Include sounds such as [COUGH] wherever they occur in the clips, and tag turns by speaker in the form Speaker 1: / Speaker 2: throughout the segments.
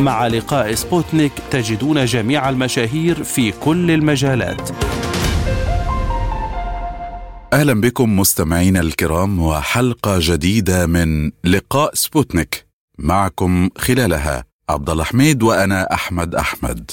Speaker 1: مع لقاء سبوتنيك تجدون جميع المشاهير في كل المجالات.
Speaker 2: أهلا بكم مستمعينا الكرام وحلقة جديدة من لقاء سبوتنيك. معكم خلالها عبد الله حميد وأنا أحمد أحمد.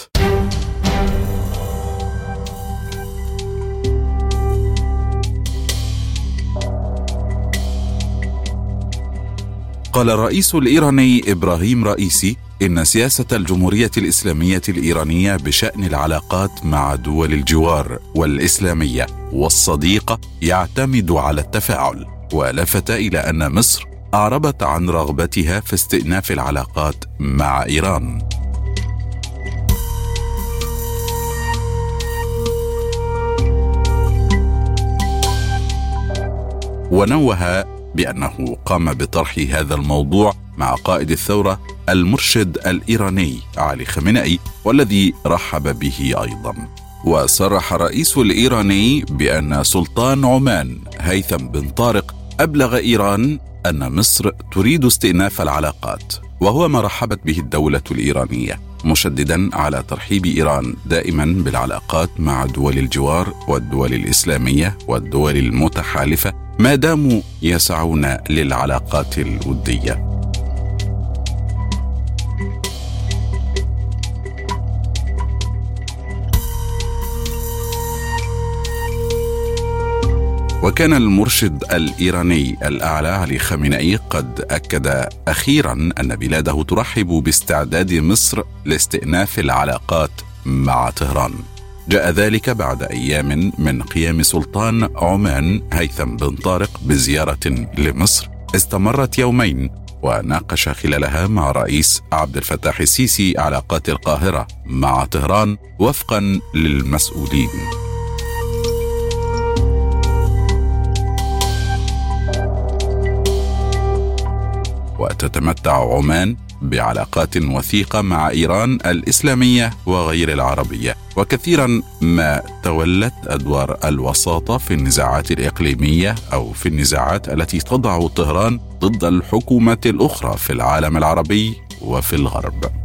Speaker 2: قال الرئيس الإيراني إبراهيم رئيسي إن سياسة الجمهورية الإسلامية الإيرانية بشأن العلاقات مع دول الجوار والإسلامية والصديقة يعتمد على التفاعل ولفت إلى أن مصر أعربت عن رغبتها في استئناف العلاقات مع إيران. ونوه بأنه قام بطرح هذا الموضوع مع قائد الثورة المرشد الإيراني علي خامنئي والذي رحب به أيضا. وصرح الرئيس الإيراني بأن سلطان عمان هيثم بن طارق أبلغ إيران أن مصر تريد استئناف العلاقات وهو ما رحبت به الدولة الإيرانية مشددا على ترحيب إيران دائما بالعلاقات مع دول الجوار والدول الإسلامية والدول المتحالفة ما داموا يسعون للعلاقات الودية. وكان المرشد الإيراني الأعلى علي خامنئي قد أكد أخيرا أن بلاده ترحب باستعداد مصر لاستئناف العلاقات مع طهران. جاء ذلك بعد أيام من قيام سلطان عمان هيثم بن طارق بزيارة لمصر استمرت يومين وناقش خلالها مع رئيس عبد الفتاح السيسي علاقات القاهرة مع طهران وفقا للمسؤولين. وتتمتع عمان بعلاقات وثيقة مع إيران الإسلامية وغير العربية. وكثيرا ما تولت أدوار الوساطة في النزاعات الإقليمية أو في النزاعات التي تضع طهران ضد الحكومات الأخرى في العالم العربي وفي الغرب.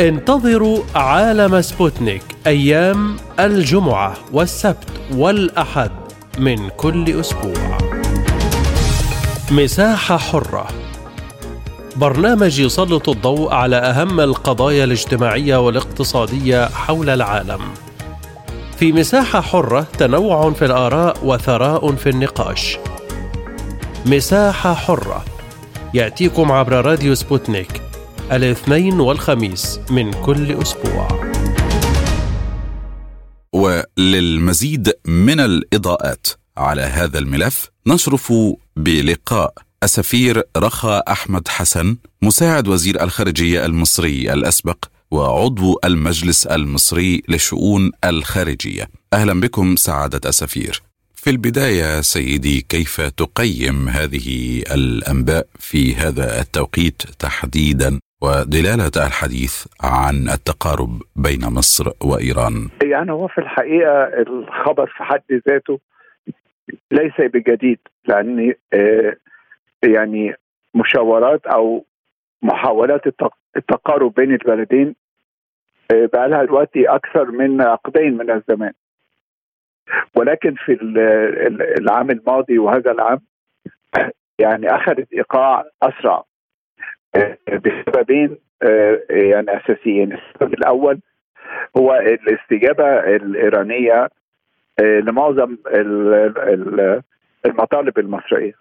Speaker 1: انتظروا عالم سبوتنيك أيام الجمعة والسبت والأحد من كل أسبوع. مساحة حرة برنامج يسلط الضوء على أهم القضايا الاجتماعية والاقتصادية حول العالم. في مساحة حرة تنوع في الآراء وثراء في النقاش. مساحة حرة يأتيكم عبر راديو سبوتنيك الاثنين والخميس من كل أسبوع.
Speaker 2: وللمزيد من الإضاءات على هذا الملف نشرف بلقاء السفير رخا أحمد حسن مساعد وزير الخارجية المصري الأسبق وعضو المجلس المصري للشؤون الخارجية. أهلا بكم سعادة السفير. في البداية سيدي كيف تقيم هذه الأنباء في هذا التوقيت تحديدا؟ ودلالة الحديث عن التقارب بين مصر وإيران.
Speaker 3: يعني هو في الحقيقة الخبر في حد ذاته ليس بجديد لأن يعني مشاورات أو محاولات التقارب بين البلدين بقى لها دلوقتي أكثر من عقدين من الزمان. ولكن في العام الماضي وهذا العام يعني أخذت إيقاع أسرع. بسببين يعني أساسيين، السبب الأول هو الاستجابة الإيرانية لمعظم المطالب المصرية.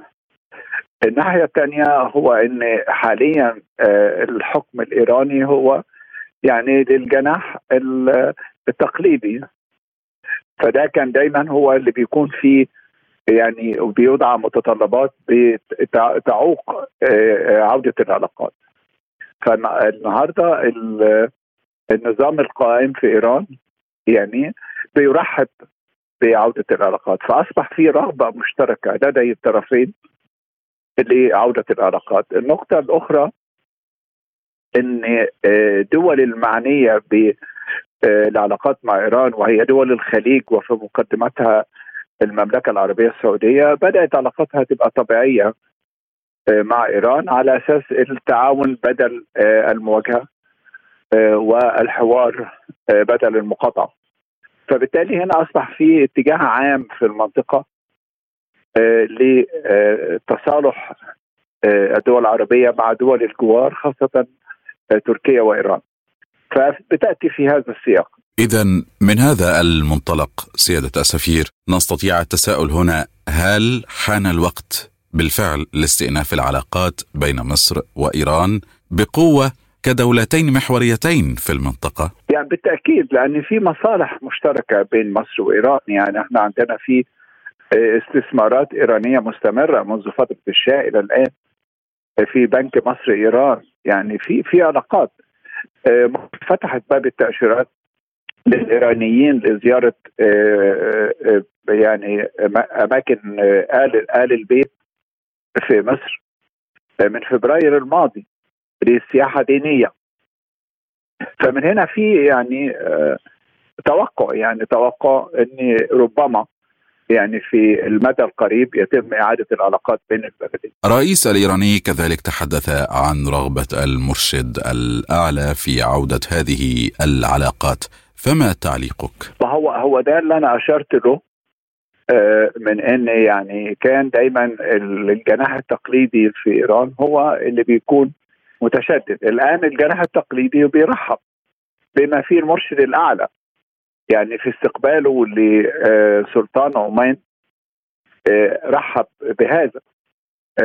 Speaker 3: الناحية الثانية هو إن حاليا الحكم الإيراني هو يعني للجناح التقليدي فده كان دايما هو اللي بيكون فيه يعني بيوضع متطلبات بتعوق عودة العلاقات. فالنهاردة النظام القائم في إيران يعني بيرحب بعودة العلاقات. فأصبح في رغبة مشتركة لدي الطرفين لعوده العلاقات. النقطة الأخرى إن دول المعنية بالعلاقات مع إيران وهي دول الخليج وفي مقدمتها المملكة العربية السعودية بدأت علاقاتها تبقى طبيعية مع إيران على أساس التعاون بدل المواجهة والحوار بدل المقاطعة. فبالتالي هنا أصبح في اتجاه عام في المنطقة لتصالح الدول العربية مع دول الجوار خاصة تركيا وإيران. فبتأتي في هذا السياق.
Speaker 2: إذا من هذا المنطلق سيادة السفير نستطيع التساؤل هنا هل حان الوقت بالفعل لاستئناف العلاقات بين مصر وإيران بقوة كدولتين محوريتين في المنطقة؟
Speaker 3: يعني بالتأكيد لأن في مصالح مشتركة بين مصر وإيران يعني إحنا عندنا في استثمارات إيرانية مستمرة منذ فترة الشاه إلى الآن في بنك مصر إيران يعني في في علاقات فتحت باب التأشيرات للإيرانيين لزيارة يعني أماكن آل آل البيت في مصر. من فبراير الماضي لسياحة دينية. فمن هنا في يعني توقع يعني توقع إن ربما يعني في المدى القريب يتم إعادة العلاقات بين البلدين.
Speaker 2: الرئيس الإيراني كذلك تحدث عن رغبة المرشد الأعلى في عودة هذه العلاقات. فما تعليقك؟
Speaker 3: وهو هو ده اللي أنا أشرت له من إن يعني كان دايما الجناح التقليدي في إيران هو اللي بيكون متشدد الآن الجناح التقليدي بيرحب بما فيه المرشد الأعلى يعني في استقباله لسلطان عمان رحب بهذا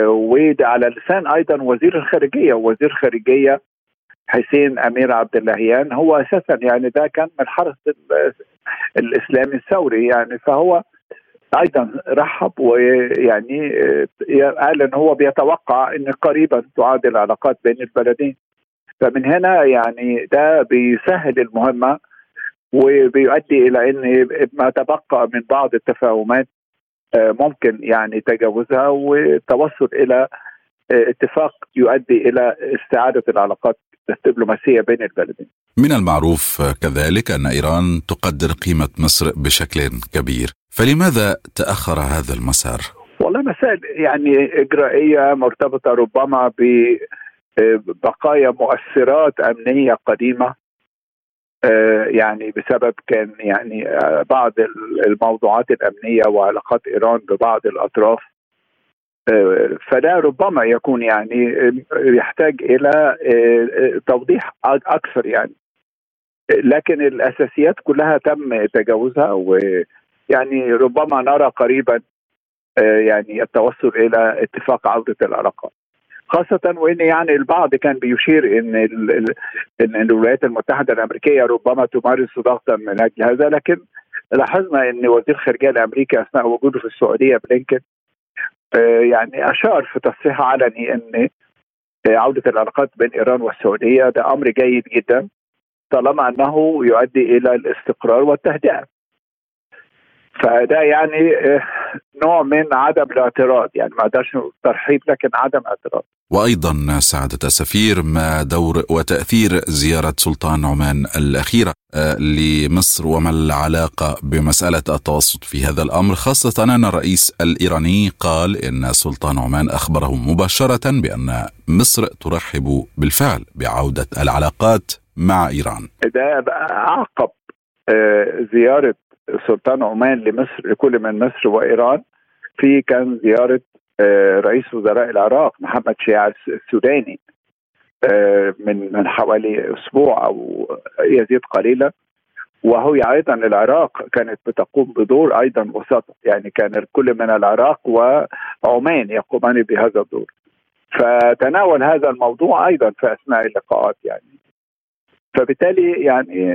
Speaker 3: وده على لسان أيضا وزير الخارجية وزير الخارجية حسين أمير عبد اللهيان هو أساسا يعني ده كان من حرس الاسلامي الثوري يعني فهو أيضا رحب ويعني قال إن هو بيتوقع إن قريبا تعاد العلاقات بين البلدين. فمن هنا يعني ده بيسهل المهمة وبيؤدي إلى إن ما تبقى من بعض التفاهمات ممكن يعني تجاوزها والتوصل إلى اتفاق يؤدي إلى استعادة العلاقات الدبلوماسية بين البلدين.
Speaker 2: من المعروف كذلك أن إيران تقدر قيمة مصر بشكل كبير، فلماذا تأخر هذا المسار؟
Speaker 3: والله مسائل يعني إجرائية مرتبطة ربما ببقايا مؤثرات أمنية قديمة يعني بسبب كان يعني بعض الموضوعات الأمنية وعلاقات إيران ببعض الأطراف فده ربما يكون يعني يحتاج إلى توضيح أكثر يعني. لكن الأساسيات كلها تم تجاوزها ويعني ربما نرى قريبا يعني التوصل إلى اتفاق عودة العلاقات. خاصة وإن يعني البعض كان بيشير إن إن الولايات المتحدة الأمريكية ربما تمارس ضغطا من أجل هذا لكن لاحظنا إن وزير الخارجية الأمريكي أثناء وجوده في السعودية بلينكن يعني أشار في تصريح علني إن عودة العلاقات بين إيران والسعودية ده أمر جيد جدا طالما أنه يؤدي إلى الاستقرار والتهدئة. فده يعني نوع من عدم الاعتراض. يعني ما أقدرش ترحيب لكن عدم اعتراض
Speaker 2: وأيضا سعادة السفير ما دور وتأثير زيارة سلطان عمان الأخيرة لمصر وما العلاقة بمسألة التوسط في هذا الأمر. خاصة أن الرئيس الإيراني قال إن سلطان عمان أخبره مباشرة بأن مصر ترحب بالفعل بعودة العلاقات مع إيران.
Speaker 3: ده أعقب زيارة سلطان عمان لمصر لكل من مصر وإيران في كان زيارة رئيس وزراء العراق محمد شيع السوداني من من حوالي أسبوع أو يزيد قليلا. وهي أيضا العراق كانت بتقوم بدور أيضا وسط يعني كان كل من العراق وعمان يقومان بهذا الدور. فتناول هذا الموضوع أيضا في أثناء اللقاءات يعني. فبالتالي يعني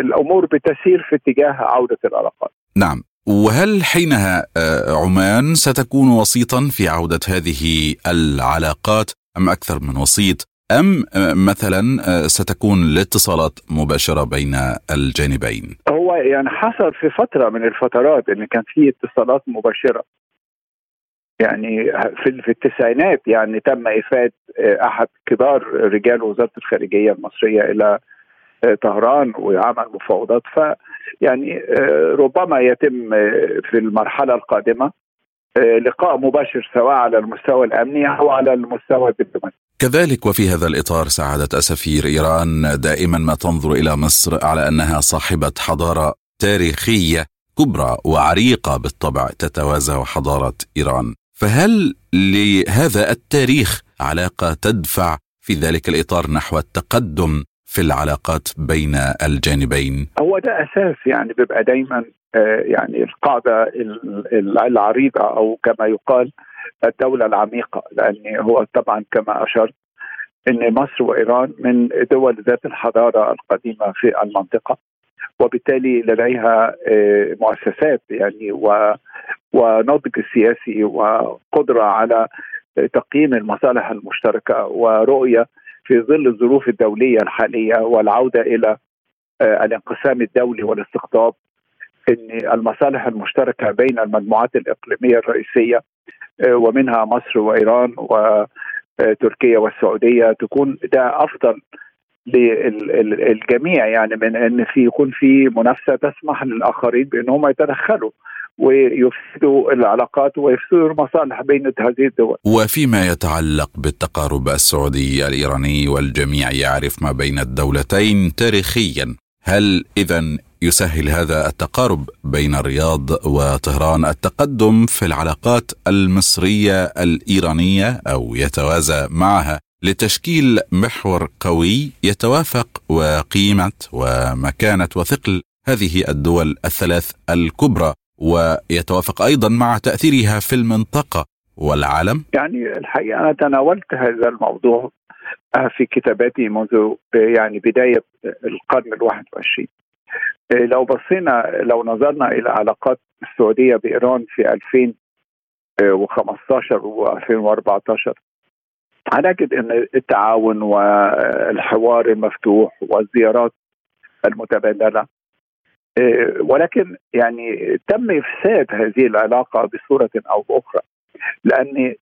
Speaker 3: الأمور بتسير في اتجاه عودة العلاقات.
Speaker 2: نعم. وهل حينها آه، عمان ستكون وسيطا في عودة هذه العلاقات؟ أم أكثر من وسيط؟ أم آه، مثلا آه، ستكون الاتصالات مباشرة بين الجانبين؟
Speaker 3: هو يعني حصل في فترة من الفترات إن كان في اتصالات مباشرة. يعني في في التسعينات يعني تم إفاد آه، أحد كبار رجال وزارة الخارجية المصرية إلى طهران وعمل مفاوضات ف يعني ربما يتم في المرحلة القادمة لقاء مباشر سواء على المستوى الأمني أو على المستوى الدبلوماسي.
Speaker 2: كذلك وفي هذا الإطار سعاده أسفير إيران دائما ما تنظر إلى مصر على أنها صاحبة حضارة تاريخية كبرى وعريقة بالطبع تتوازى حضارة إيران. فهل لهذا التاريخ علاقة تدفع في ذلك الإطار نحو التقدم في العلاقات بين الجانبين؟
Speaker 3: هو ده أساس يعني بيبقى دايما آه، يعني القاعدة العريضة أو كما يقال الدولة العميقة لأن هو طبعا كما أشرت إن مصر وإيران من دول ذات الحضارة القديمة في المنطقة وبالتالي لديها آه، مؤسسات يعني ونضج سياسي وقدرة على تقييم المصالح المشتركة ورؤية في ظل الظروف الدولية الحالية والعودة إلى آه، الانقسام الدولي والاستقطاب إن المصالح المشتركة بين المجموعات الإقليمية الرئيسية آه، ومنها مصر وإيران وتركيا والسعودية تكون ده أفضل للجميع يعني من إن في يكون في منافسة تسمح للآخرين بأنهم يتدخلوا ويفسدوا العلاقات ويفسدوا المصالح بين هذه الدول.
Speaker 2: وفيما يتعلق بالتقارب السعودي الإيراني والجميع يعرف ما بين الدولتين تاريخيا، هل اذا يسهل هذا التقارب بين الرياض وطهران التقدم في العلاقات المصرية الإيرانية أو يتوازى معها لتشكيل محور قوي يتوافق وقيمة ومكانة وثقل هذه الدول الثلاث الكبرى ويتوافق أيضا مع تأثيرها في المنطقة والعالم؟
Speaker 3: يعني الحقيقة أنا تناولت هذا الموضوع في كتاباتي منذ يعني بداية القرن الواحد والعشرين لو بصينا لو نظرنا إلى علاقات السعودية بإيران في 2015 و2014 هنجد إن التعاون والحوار المفتوح والزيارات المتبادلة ولكن يعني تم إفساد هذه العلاقة بصورة أو بأخرى لأن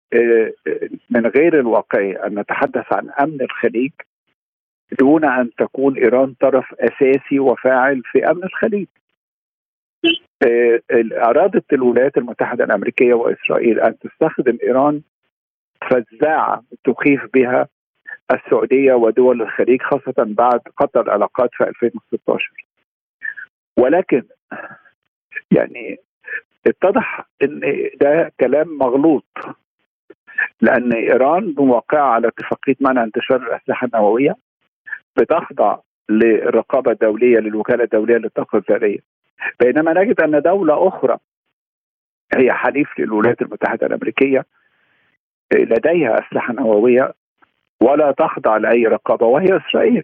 Speaker 3: من غير الواقعي أن نتحدث عن أمن الخليج دون أن تكون إيران طرف أساسي وفاعل في أمن الخليج. أرادت الولايات المتحدة الأمريكية وإسرائيل أن تستخدم إيران فزاعه تخيف بها السعودية ودول الخليج خاصة بعد قطع العلاقات في 2016 ولكن يعني اتضح إن ده كلام مغلوط لأن إيران موقعه على اتفاقية منع انتشار الأسلحة النووية بتخضع للرقابة الدولية للوكالة الدولية للطاقة الذرية. بينما نجد أن دولة أخرى هي حليف للولايات المتحدة الأمريكية لديها أسلحة نووية ولا تخضع لأي رقابة وهي إسرائيل.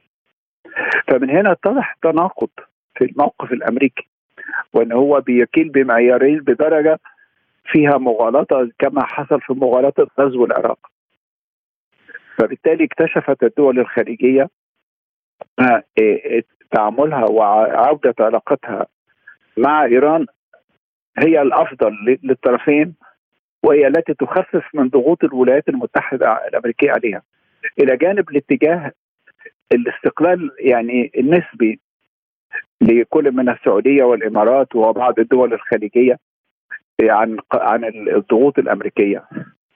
Speaker 3: فمن هنا اتضح تناقض في الموقف الأمريكي وإن هو بيكيل بمعيارين بدرجة فيها مغالطة كما حصل في مغالطة غزو العراق. فبالتالي اكتشفت الدول الخليجية تعاملها وعودة علاقتها مع إيران هي الأفضل للطرفين. وهي التي تخفف من ضغوط الولايات المتحدة الأمريكية عليها. إلى جانب الاتجاه الاستقلال يعني النسبي لكل من السعودية والإمارات وبعض الدول الخليجية عن عن الضغوط الأمريكية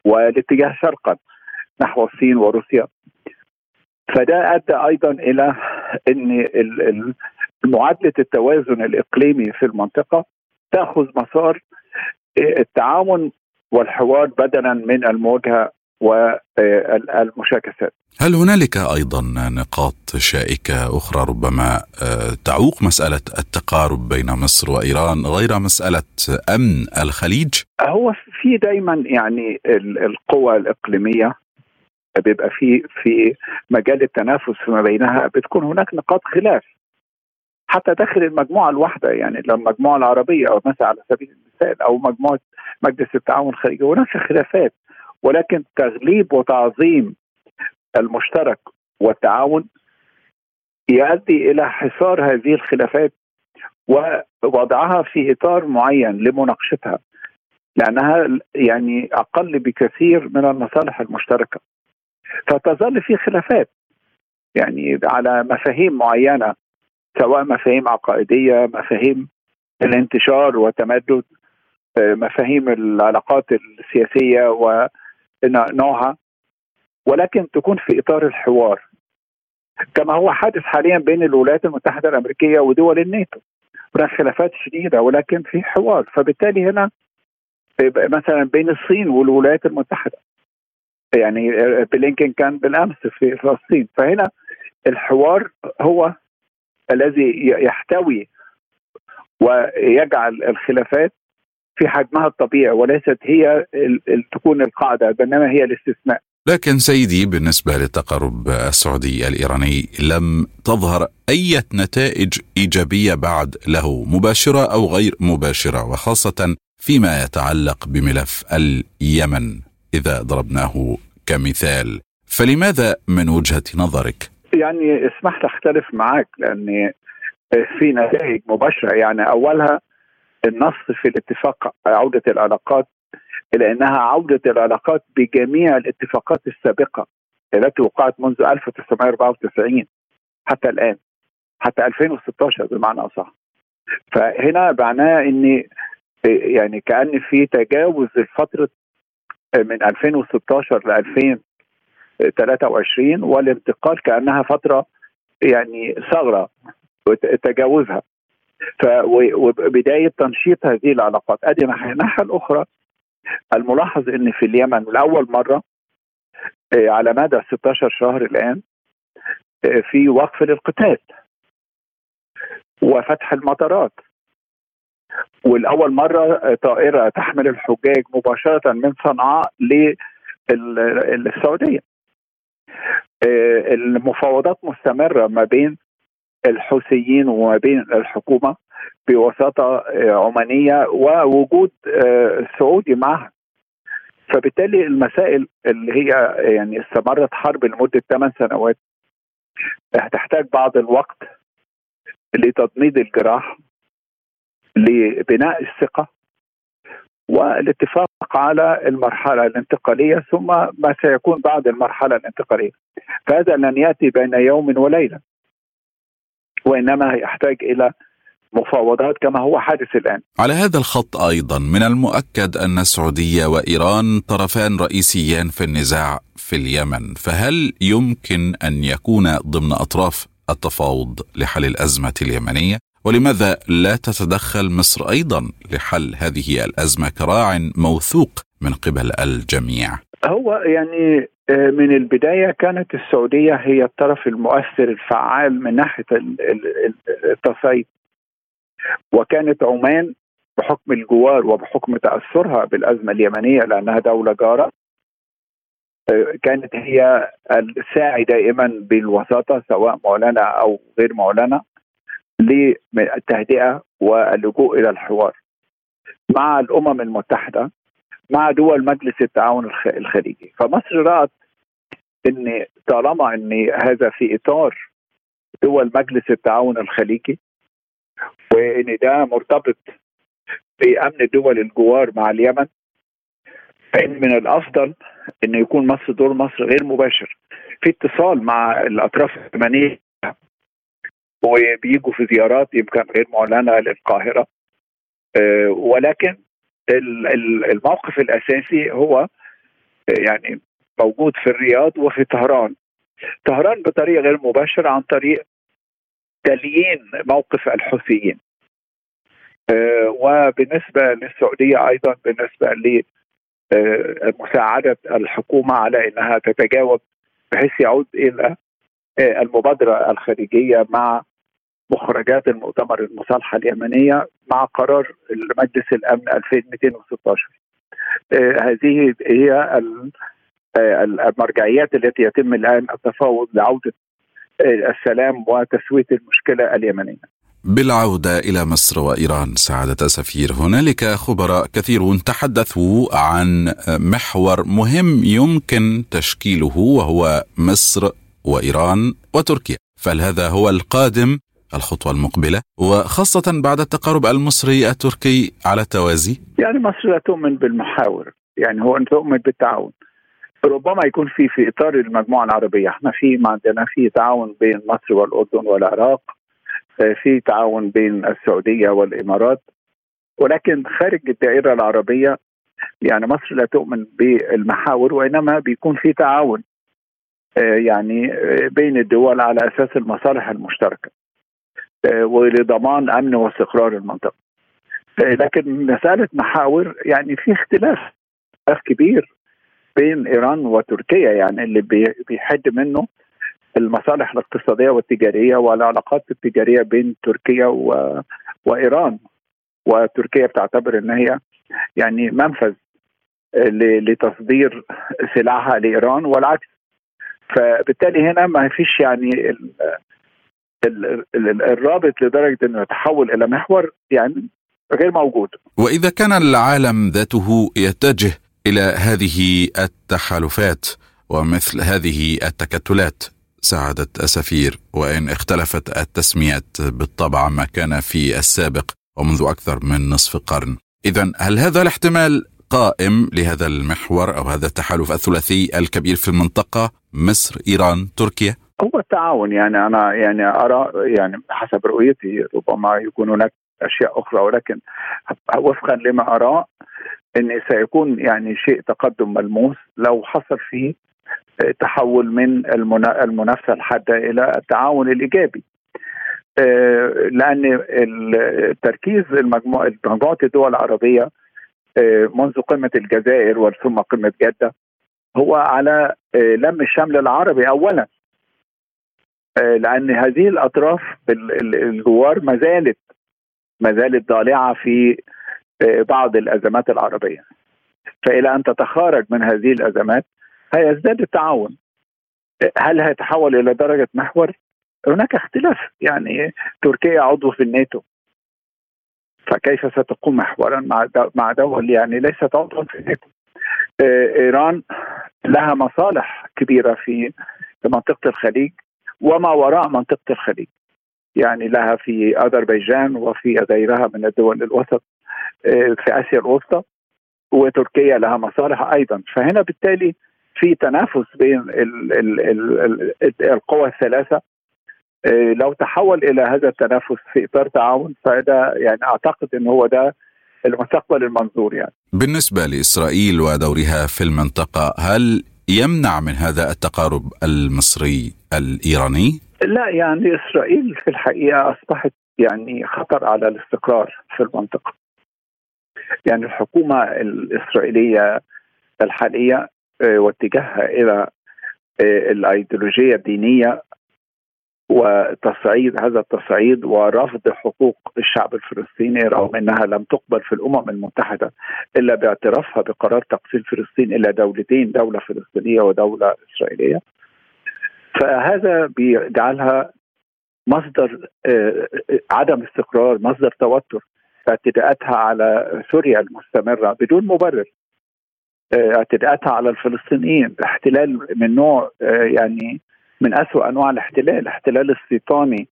Speaker 3: والاتجاه شرقا نحو الصين وروسيا. فده أدى أيضا إلى إن معادلة التوازن الإقليمي في المنطقة تأخذ مسار التعاون والحوار بدلا من المواجهة والمشاكسات
Speaker 2: هل هنالك أيضا نقاط شائكة أخرى ربما آه، تعوق مسألة التقارب بين مصر وإيران غير مسألة أمن الخليج؟
Speaker 3: هو في دايما يعني القوى الإقليمية بيبقى في في مجال التنافس فيما بينها بتكون هناك نقاط خلاف حتى داخل المجموعة الواحدة يعني المجموعه العربية أو مثلا على سبيل المثال أو مجموعة مجلس التعاون الخليجي هناك خلافات. ولكن تغليب وتعظيم المشترك والتعاون يؤدي إلى حصار هذه الخلافات ووضعها في إطار معين لمناقشتها لأنها يعني أقل بكثير من المصالح المشتركة. فتظل في خلافات يعني على مفاهيم معينة. سواء مفاهيم عقائدية مفاهيم الانتشار والتمدد مفاهيم العلاقات السياسية ونوعها ولكن تكون في إطار الحوار. كما هو حادث حاليا بين الولايات المتحدة الأمريكية ودول الناتو. هناك خلافات شديدة ولكن في حوار. فبالتالي هنا مثلا بين الصين والولايات المتحدة يعني بلينكن كان بالأمس في فلسطين. فهنا الحوار هو الذي يحتوي ويجعل الخلافات في حجمها الطبيعي وليست هي تكون القاعدة بينما هي الاستثناء.
Speaker 2: لكن سيدي بالنسبة للتقارب السعودي الإيراني لم تظهر أي نتائج إيجابية بعد له مباشرة أو غير مباشرة وخاصة فيما يتعلق بملف اليمن إذا ضربناه كمثال فلماذا من وجهة نظرك؟
Speaker 3: يعني اسمح لي أختلف معك لاني في نتائج مباشرة. يعني أولها النص في الاتفاق عودة العلاقات إلى أنها عودة العلاقات بجميع الاتفاقات السابقة التي وقعت منذ 1994 حتى الآن حتى 2016 بمعنى أصح. فهنا معناه ان يعني كان في تجاوز الفترة من 2016 ل 2023 والانتقال كأنها فترة يعني ثغرة تجاوزها وبداية تنشيط هذه العلاقات. أدي الناحية الأخرى الملاحظ إن في اليمن لأول مرة آه، على مدى 16 شهر الآن آه، في وقف للقتال وفتح المطارات. والأول مرة طائرة تحمل الحجاج مباشرة من صنعاء للسعوديه آه، المفاوضات مستمرة ما بين الحوثيين وما بين الحكومة بوساطة آه، عمانية ووجود آه، سعودي معها. فبالتالي المسائل اللي هي يعني استمرت حرب لمدة ثمان سنوات هتحتاج بعض الوقت لتضميد الجراح لبناء الثقة والاتفاق على المرحلة الانتقالية ثم ما سيكون بعد المرحلة الانتقالية فهذا لن يأتي بين يوم وليلة وإنما يحتاج إلى مفاوضات كما هو حادث الآن.
Speaker 2: على هذا الخط أيضا من المؤكد أن السعودية وإيران طرفان رئيسيان في النزاع في اليمن، فهل يمكن أن يكون ضمن أطراف التفاوض لحل الأزمة اليمنية؟ ولماذا لا تتدخل مصر أيضا لحل هذه الأزمة كراع موثوق من قبل الجميع؟
Speaker 3: هو يعني آه، من البداية كانت السعودية هي الطرف المؤثر الفعال من ناحية التصعيد. وكانت عمان بحكم الجوار وبحكم تأثرها بالأزمة اليمنية لأنها دولة جارة. آه، كانت هي الساعي دائما بالوساطة سواء معلنه أو غير معلنه للتهدئة واللجوء إلى الحوار مع الأمم المتحدة مع دول مجلس التعاون الخليجي. فمصر رأت إن طالما إن هذا في إطار دول مجلس التعاون الخليجي وإن ده مرتبط بأمن دول الجوار مع اليمن فإن من الأفضل إن يكون مصر دور مصر غير مباشر. في اتصال مع الأطراف اليمنية وبيجوا في زيارات يمكن غير معلنة للقاهرة. آه، ولكن الموقف الأساسي هو يعني موجود في الرياض وفي طهران. طهران بطريقة غير مباشرة عن طريق تليين موقف الحوثيين. آه، وبالنسبة للسعودية أيضا بالنسبة مساعدة الحكومة على إنها تتجاوب بحيث يعود إلى المبادرة الخارجيه مع مخرجات المؤتمر المصالحه اليمنية مع قرار مجلس الأمن 2216 هذه هي المرجعيات التي يتم الآن التفاوض لعودة السلام وتسوية المشكلة اليمنية.
Speaker 2: بالعودة إلى مصر وإيران سعادة سفير. هنالك خبراء كثيرون تحدثوا عن محور مهم يمكن تشكيله وهو مصر وإيران وتركيا. فهل هذا هو القادم؟ الخطوة المقبلة وخاصة بعد التقارب المصري التركي على التوازي؟
Speaker 3: يعني مصر لا تؤمن بالمحاور يعني هو أن تؤمن بالتعاون. ربما يكون في في إطار المجموعة العربية. إحنا في ما عندنا في تعاون بين مصر والأردن والعراق في تعاون بين السعودية والإمارات. ولكن خارج الدائرة العربية يعني مصر لا تؤمن بالمحاور وإنما بيكون في تعاون يعني بين الدول على أساس المصالح المشتركة. ولضمان أمن واستقرار المنطقة لكن مسألة محاور يعني في اختلاف اختلاف كبير بين إيران وتركيا يعني اللي بيحد منه المصالح الاقتصادية والتجارية والعلاقات التجارية بين تركيا و... وإيران وتركيا بتعتبر إن هي يعني منفذ لتصدير سلعها لإيران والعكس فبالتالي هنا ما فيش يعني. الرابط لدرجة إنه يتحول إلى محور يعني غير موجود.
Speaker 2: وإذا كان العالم ذاته يتجه إلى هذه التحالفات ومثل هذه التكتلات سعادة أسفير وإن اختلفت التسميات بالطبع ما كان في السابق ومنذ أكثر من نصف قرن. إذا هل هذا الاحتمال قائم لهذا المحور أو هذا التحالف الثلاثي الكبير في المنطقة؟ مصر إيران تركيا؟
Speaker 3: هو التعاون يعني أنا يعني أرى يعني حسب رؤيتي ربما يكون هناك أشياء أخرى ولكن وفقا لما أراه ان سيكون يعني شيء تقدم ملموس لو حصل فيه تحول من المنافسة الحادة إلى التعاون الإيجابي. لأن التركيز المجموعة مجموعه الدول العربية منذ قمة الجزائر ثم قمة جدة هو على لم الشمل العربي اولا. لأن هذه الأطراف الجوار ما زالت ما زالت ضالعة في بعض الأزمات العربية. فإلى أن تتخارج من هذه الأزمات هيزداد التعاون. هل هيتحول إلى درجة محور؟ هناك اختلاف. يعني تركيا عضو في الناتو. فكيف ستقوم محورا مع مع دول؟ يعني ليست عضوا في الناتو. إيران لها مصالح كبيرة في منطقة الخليج. وما وراء منطقة الخليج. يعني لها في أذربيجان وفي غيرها من الدول الوسط في آسيا الوسطى وتركيا لها مصالح أيضا. فهنا بالتالي في تنافس بين ال ال ال القوى الثلاثة. لو تحول إلى هذا التنافس في إطار تعاون فده يعني أعتقد إن هو ده المستقبل المنظور يعني.
Speaker 2: بالنسبة لإسرائيل ودورها في المنطقة هل يمنع من هذا التقارب المصري الإيراني؟
Speaker 3: لا يعني إسرائيل في الحقيقة أصبحت يعني خطر على الاستقرار في المنطقة. يعني الحكومة الإسرائيلية الحالية واتجاهها إلى الأيديولوجية الدينية وتصعيد هذا التصعيد ورفض حقوق الشعب الفلسطيني رغم إنها لم تقبل في الأمم المتحدة إلا باعترافها بقرار تقسيم فلسطين إلى دولتين دولة فلسطينية ودولة إسرائيلية. فهذا بيجعلها مصدر عدم استقرار مصدر توتر اعتداءاتها على سوريا المستمرة بدون مبرر. اعتداءاتها على الفلسطينيين احتلال من نوع يعني من أسوأ أنواع الاحتلال. الاحتلال استيطاني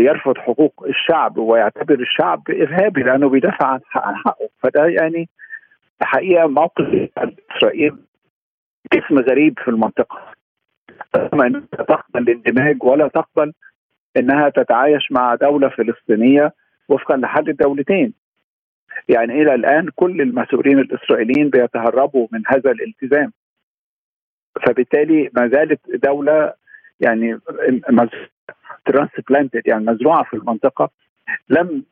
Speaker 3: يرفض حقوق الشعب ويعتبر الشعب إرهابي لأنه بيدافع عن حقه. فده يعني حقيقة موقف إسرائيل اسم غريب في المنطقة. أنها تقبل الاندماج ولا تقبل أنها تتعايش مع دولة فلسطينية وفقا لحل الدولتين. يعني إلى الآن كل المسؤولين الإسرائيليين بيتهربوا من هذا الالتزام. فبالتالي ما زالت دولة يعني ترانسبلانتد يعني مزروعة في المنطقة. لم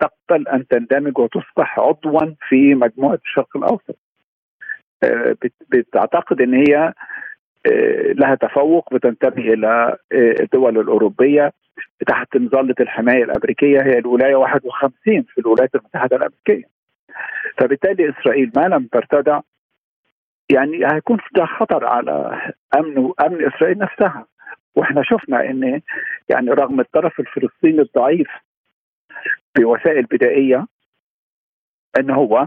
Speaker 3: تقبل أن تندمج وتصبح عضوا في مجموعة الشرق الأوسط. بتعتقد إن هي لها تفوق بتنتمي إلى الدول الأوروبية تحت مظله الحماية الأمريكية. هي الولاية 51 في الولايات المتحدة الأمريكية. فبالتالي إسرائيل ما لم ترتدع يعني هيكون ده خطر على أمن وأمن إسرائيل نفسها وإحنا شفنا إن يعني رغم الطرف الفلسطيني الضعيف بوسائل بدائية إن هو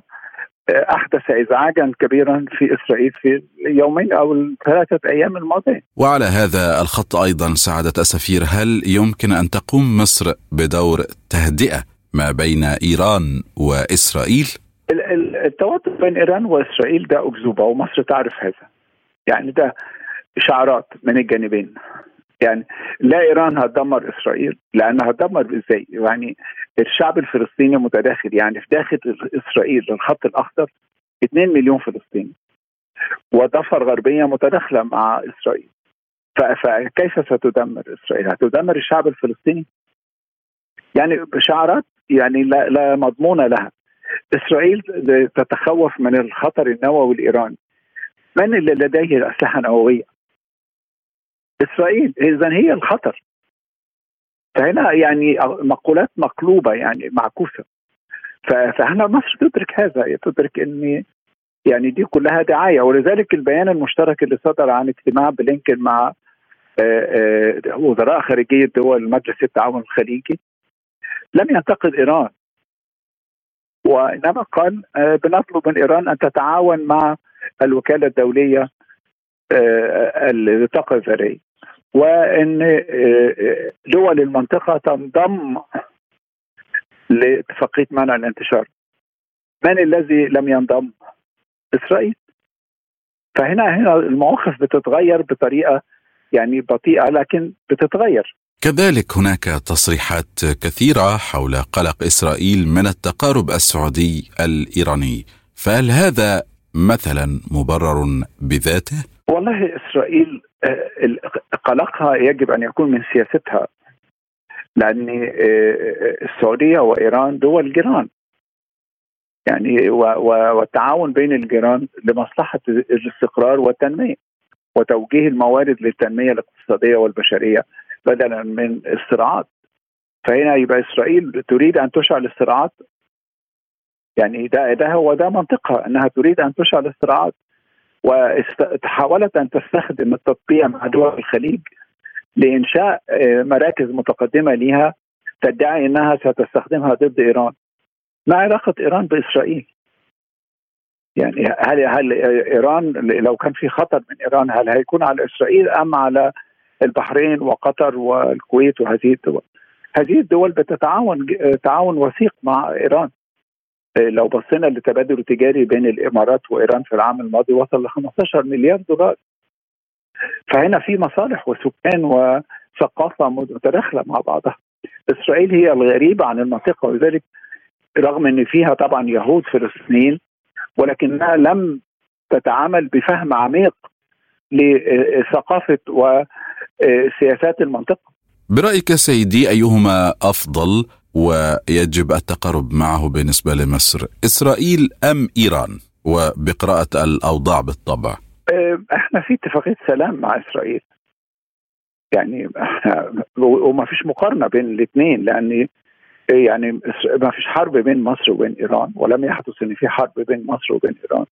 Speaker 3: أحدث ازعاجا كبيرا في إسرائيل في اليومين أو الثلاثة أيام الماضية.
Speaker 2: وعلى هذا الخط أيضا سعاده السفير هل يمكن أن تقوم مصر بدور تهدئة ما بين إيران وإسرائيل؟
Speaker 3: التوتر بين إيران وإسرائيل ده أكذوبة ومصر تعرف هذا. يعني ده إشعارات من الجانبين. يعني لا إيران هتدمر إسرائيل لأنها هتدمر إزاي؟ يعني الشعب الفلسطيني متداخل يعني في داخل إسرائيل الخط الأخضر 2 مليون فلسطيني وضفر غربية متداخلة مع إسرائيل فكيف ستدمر إسرائيل؟ هتدمر الشعب الفلسطيني؟ يعني شعارات يعني لا, لا مضمون لها إسرائيل تتخوف من الخطر النووي الايراني من اللي لديه أسلحة نووية؟ إسرائيل. اذا هي الخطر. فهنا يعني مقولات مقلوبة يعني معكوسة. فهنا مصر تدرك هذا تدرك إن يعني دي كلها دعاية. ولذلك البيان المشترك اللي صدر عن اجتماع بلينكن مع وزراء خارجية دول مجلس التعاون الخليجي لم ينتقد إيران. وانما قال بنطلب من إيران أن تتعاون مع الوكالة الدولية للطاقه الذرية. وإن دول المنطقة تنضم لاتفاقية منع الانتشار. من الذي لم ينضم؟ إسرائيل. فهنا هنا المواقف بتتغير بطريقة يعني بطيئة لكن بتتغير.
Speaker 2: كذلك هناك تصريحات كثيرة حول قلق إسرائيل من التقارب السعودي الإيراني. فهل هذا مثلا مبرر بذاته؟
Speaker 3: والله إسرائيل قلقها يجب أن يكون من سياستها لأن السعودية وإيران دول جيران. يعني والتعاون بين الجيران لمصلحة الاستقرار والتنمية وتوجيه الموارد للتنمية الاقتصادية والبشرية. بدلا من الصراعات فهنا يبقى إسرائيل تريد أن تشعل الصراعات يعني ده ده هو ده منطقها أنها تريد أن تشعل الصراعات وحاولت أن تستخدم التطبيع مع دول الخليج لإنشاء مراكز متقدمة لها تدعي إنها ستستخدمها ضد إيران. ما علاقة إيران بإسرائيل؟ يعني هل هل إيران لو كان في خطر من إيران هل هيكون على إسرائيل أم على البحرين وقطر والكويت وهذه الدول؟ هذه الدول بتتعاون تعاون وثيق مع إيران. لو بصينا للتبادل التجاري بين الإمارات وإيران في العام الماضي وصل ل 15 مليار دولار. فهنا في مصالح وسكان وثقافة متداخلة مع بعضها. إسرائيل هي الغريبة عن المنطقة ولذلك رغم إن فيها طبعا يهود فلسطينيين ولكنها لم تتعامل بفهم عميق لثقافة وسياسات المنطقة.
Speaker 2: برأيك سيدي أيهما أفضل ويجب التقارب معه بالنسبة لمصر إسرائيل أم إيران؟ وبقراءة الأوضاع بالطبع.
Speaker 3: إحنا في اتفاقية سلام مع إسرائيل. يعني وما فيش مقارنة بين الاثنين لأن يعني ما فيش حرب بين مصر وبين إيران ولم يحدث إن في حرب بين مصر وبين إيران.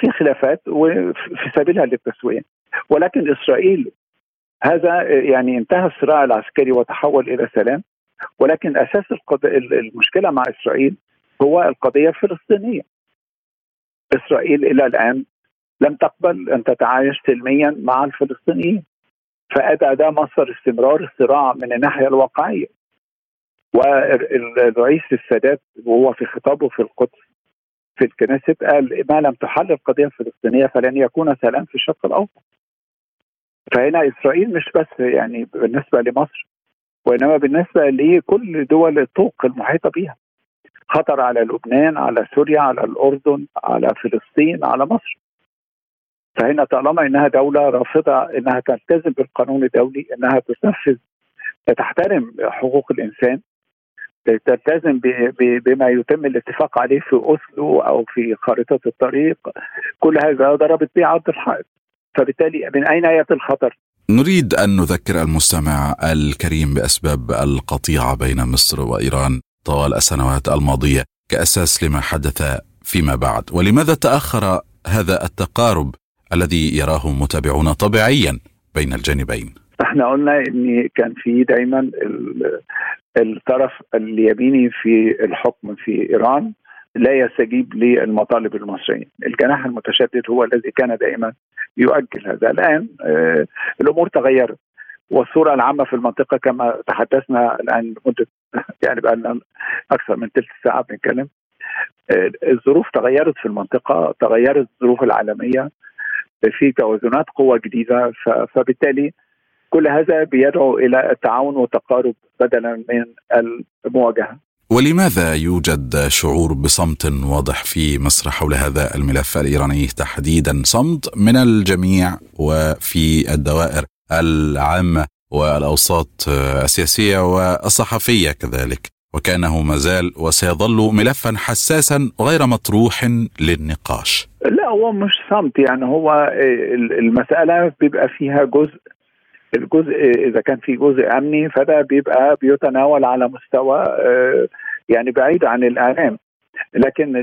Speaker 3: في خلافات وفي سبيلها للتسوية ولكن إسرائيل هذا يعني انتهى الصراع العسكري وتحول إلى سلام ولكن أساس المشكلة مع إسرائيل هو القضية الفلسطينية. إسرائيل إلى الآن لم تقبل أن تتعايش سلميا مع الفلسطينيين. فأدى ده مصدر استمرار الصراع من الناحية الواقعية. والرئيس السادات وهو في خطابه في القدس في الكنيست قال ما لم تحل القضية الفلسطينيه فلن يكون سلام في الشرق الأوسط. فهنا إسرائيل مش بس يعني بالنسبة لمصر وإنما بالنسبة لكل دول الطوق المحيطة بها خطر على لبنان على سوريا على الأردن على فلسطين على مصر فهنا طالما إنها دولة رافضة إنها تلتزم بالقانون الدولي إنها تنفذ تحترم حقوق الإنسان تلتزم بما يتم الاتفاق عليه في أوسلو أو في خارطه الطريق. كل هذا ضربت به عرض الحائط فبالتالي من أين ياتي الخطر؟
Speaker 2: نريد أن نذكر المستمع الكريم بأسباب القطيعة بين مصر وإيران طوال السنوات الماضية كأساس لما حدث فيما بعد. ولماذا تأخر هذا التقارب الذي يراه متابعون طبيعيا بين الجانبين؟
Speaker 3: إحنا قلنا إن كان في دايما الطرف اليميني في الحكم في إيران لا يستجيب للمطالب المصريين الجناح المتشدد هو الذي كان دائما يؤجل هذا. الآن آه الأمور تغيرت والصورة العامة في المنطقة كما تحدثنا الآن مدة يعني بقى لنا أكثر من ثلث ساعة بنتكلم آه الظروف تغيرت في المنطقة تغيرت الظروف العالمية في توازنات قوة جديدة فبالتالي كل هذا بيدعو إلى التعاون والتقارب بدلا من المواجهة.
Speaker 2: ولماذا يوجد شعور بصمت واضح في مصر حول هذا الملف الإيراني تحديدا صمت من الجميع وفي الدوائر العامة والأوساط السياسية والصحفية كذلك وكأنه ما زال وسيظل ملفا حساسا غير مطروح للنقاش.
Speaker 3: لا هو مش صمت يعني هو المسألة بيبقى فيها جزء الجزء إذا كان في جزء أمني فده بيبقى بيتناول على مستوى يعني بعيد عن الإعلام لكن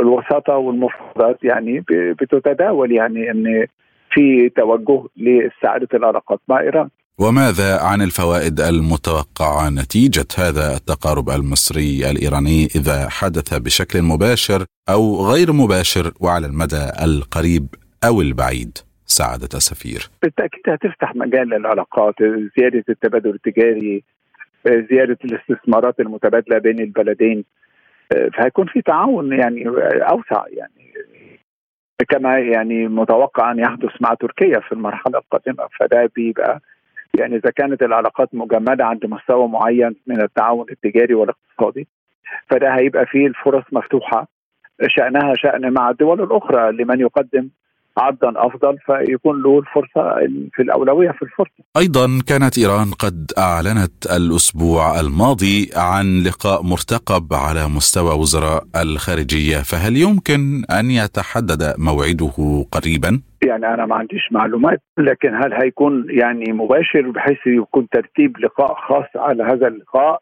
Speaker 3: الوساطة والمفاوضات يعني بتتداول يعني إن في توجه لاستعاده العلاقات مع إيران
Speaker 2: وماذا عن الفوائد المتوقعة نتيجة هذا التقارب المصري الإيراني إذا حدث بشكل مباشر أو غير مباشر وعلى المدى القريب أو البعيد؟ سعادة السفير
Speaker 3: بالتأكيد هتفتح مجال للعلاقات زيادة التبادل التجاري زيادة الاستثمارات المتبادلة بين البلدين. فهيكون في تعاون يعني أوسع يعني كما يعني متوقع أن يحدث مع تركيا في المرحلة القادمة. فده بيبقى يعني إذا كانت العلاقات مجمدة عند مستوى معين من التعاون التجاري والاقتصادي فده هيبقى فيه الفرص مفتوحة شأنها شأن مع الدول الأخرى لمن يقدم عرضا أفضل فيكون له الفرصة في الأولوية في الفرصة.
Speaker 2: أيضا كانت إيران قد أعلنت الأسبوع الماضي عن لقاء مرتقب على مستوى وزراء الخارجية، فهل يمكن أن يتحدد موعده قريبا؟
Speaker 3: يعني أنا ما عنديش معلومات لكن هل هيكون يعني مباشر بحيث يكون ترتيب لقاء خاص على هذا اللقاء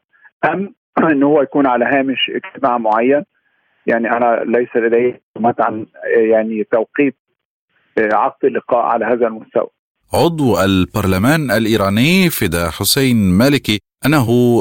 Speaker 3: أم إن هو يكون على هامش اجتماع معين؟ يعني أنا ليس لدي معلومات عن يعني توقيت عقد اللقاء على هذا المستوى.
Speaker 2: عضو البرلمان الإيراني فدا حسين مالكي أنه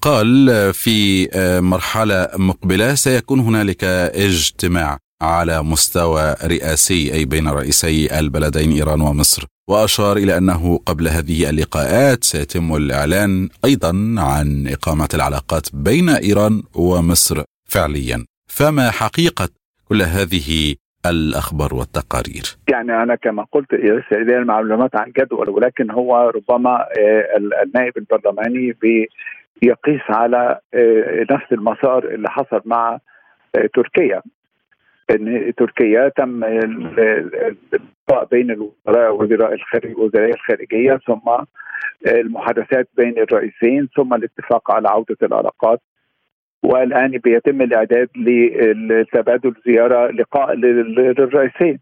Speaker 2: قال في مرحلة مقبلة سيكون هنالك اجتماع على مستوى رئاسي أي بين رئيسي البلدين إيران ومصر. وأشار إلى أنه قبل هذه اللقاءات سيتم الإعلان أيضا عن إقامة العلاقات بين إيران ومصر فعليا. فما حقيقة كل هذه الأخبار والتقارير.
Speaker 3: يعني أنا كما قلت لدي المعلومات عن جدول ولكن هو ربما النائب البرلماني بيقيس على نفس المسار اللي حصل مع تركيا. إن تركيا تم اللقاء بين الوزراء وزراء الخارج وزراء الخارجية ثم المحادثات بين الرئيسين ثم الاتفاق على عودة العلاقات. والآن بيتم الإعداد لتبادل زيارة لقاء للرئيسين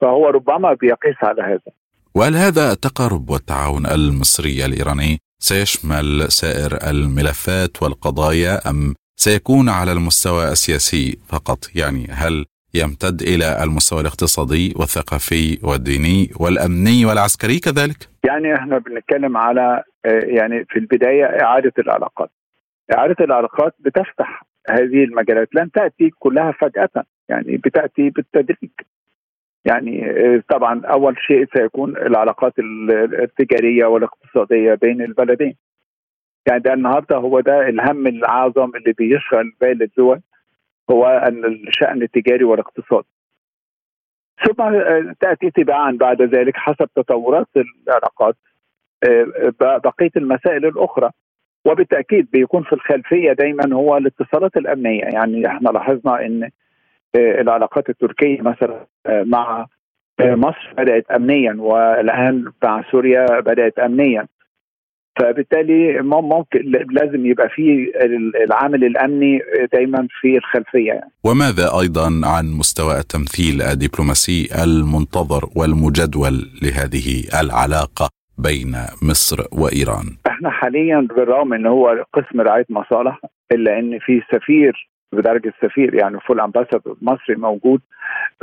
Speaker 3: فهو ربما بيقيس على هذا.
Speaker 2: وهل هذا التقارب والتعاون المصري الإيراني سيشمل سائر الملفات والقضايا أم سيكون على المستوى السياسي فقط؟ يعني هل يمتد إلى المستوى الاقتصادي والثقافي والديني والأمني والعسكري كذلك؟
Speaker 3: يعني إحنا بنتكلم على يعني في البداية إعادة العلاقات. إعادة العلاقات بتفتح هذه المجالات لن تأتي كلها فجأة يعني بتأتي بالتدريج. يعني طبعا أول شيء سيكون العلاقات التجارية والاقتصادية بين البلدين. يعني ده النهارده هو ده الهم الأعظم اللي بيشغل بال الدول هو أن الشأن التجاري والاقتصادي ثم تأتي تباعا بعد ذلك حسب تطورات العلاقات بقية المسائل الأخرى. وبالتأكيد بيكون في الخلفية دايما هو الاتصالات الأمنية. يعني إحنا لاحظنا إن العلاقات التركية مثلا مع مصر بدأت امنيا والان مع سوريا بدأت امنيا. فبالتالي ممكن لازم يبقى في العامل الأمني دايما في الخلفية. يعني.
Speaker 2: وماذا أيضا عن مستوى التمثيل الدبلوماسي المنتظر والمجدول لهذه العلاقة؟ بين مصر وإيران؟
Speaker 3: إحنا حاليا بالرغم إن هو قسم رعاية مصالح إلا إن في سفير بدرجة سفير يعني full ambassador مصري موجود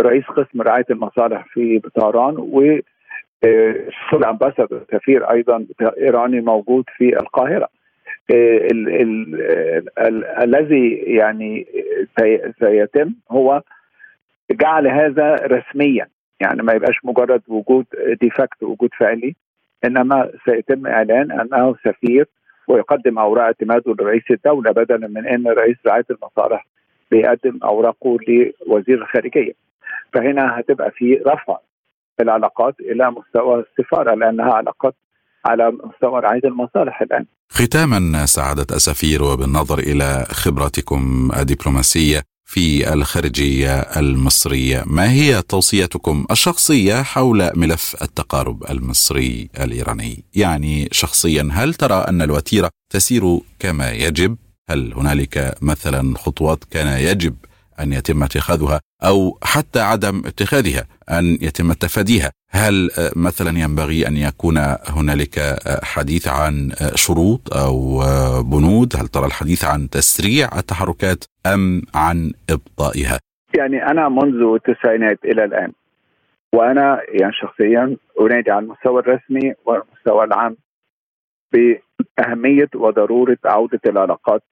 Speaker 3: رئيس قسم رعاية المصالح في طهران و full ambassador سفير أيضا إيراني موجود في القاهرة الذي يعني سيتم هو جعل هذا رسميا يعني ما يبقاش مجرد وجود de facto وجود فعلي إنما سيتم إعلان أنه سفير ويقدم أوراق اعتماده لرئيس الدولة بدلا من إن رئيس رعاية المصالح بيقدم أوراقه لوزير الخارجية فهنا هتبقى في رفع العلاقات إلى مستوى السفارة لأنها علاقات على مستوى رعاية المصالح الآن.
Speaker 2: ختاما سعادة السفير وبالنظر إلى خبرتكم الدبلوماسية في الخارجية المصرية، ما هي توصيتكم الشخصية حول ملف التقارب المصري الإيراني؟ يعني شخصيا هل ترى أن الوتيرة تسير كما يجب؟ هل هنالك مثلا خطوات كان يجب أن يتم اتخاذها أو حتى عدم اتخاذها أن يتم تفاديها. هل مثلا ينبغي أن يكون هنالك حديث عن شروط أو بنود؟ هل ترى الحديث عن تسريع التحركات أم عن إبطائها؟
Speaker 3: يعني أنا منذ التسعينات إلى الآن وأنا يعني شخصيا انادي على المستوى الرسمي والمستوى العام بأهمية وضرورة عودة العلاقات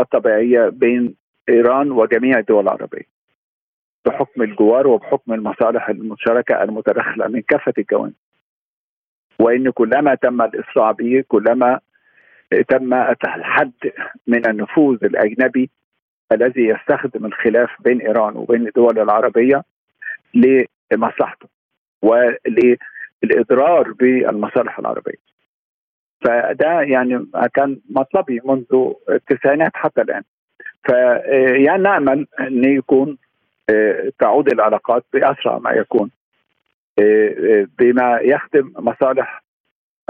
Speaker 3: الطبيعية بين إيران وجميع الدول العربية بحكم الجوار وبحكم المصالح المشتركه المتداخلة من كافة الجوانب وإن كلما تم الاسراع به كلما تم الحد من النفوذ الأجنبي الذي يستخدم الخلاف بين إيران وبين الدول العربية لمصلحته وللإضرار بالمصالح العربية. فده يعني كان مطلبي منذ التسعينات حتى الآن. فيعني نامل أن يكون تعود العلاقات بأسرع ما يكون بما يخدم مصالح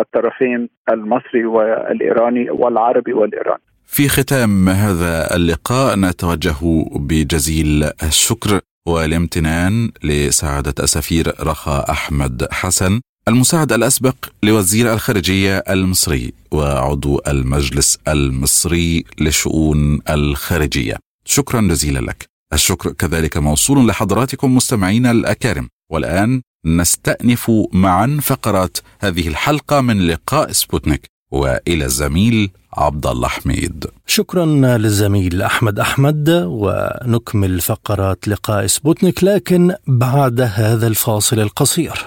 Speaker 3: الطرفين المصري والإيراني والعربي والإيراني.
Speaker 2: في ختام هذا اللقاء نتوجه بجزيل الشكر والامتنان لسعادة السفير رخا أحمد حسن المساعد الأسبق لوزير الخارجية المصري وعضو المجلس المصري للشؤون الخارجية. شكرا جزيلا لك. الشكر كذلك موصول لحضراتكم مستمعينا الأكارم. والآن نستأنف معا فقرات هذه الحلقة من لقاء سبوتنيك. وإلى الزميل عبد الله حميد.
Speaker 1: شكرا للزميل أحمد أحمد. ونكمل فقرات لقاء سبوتنيك لكن بعد هذا الفاصل القصير.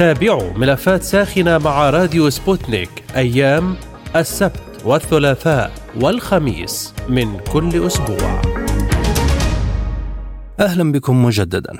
Speaker 1: تابعوا ملفات ساخنة مع راديو سبوتنيك أيام السبت والثلاثاء والخميس من كل أسبوع. أهلا بكم مجددا.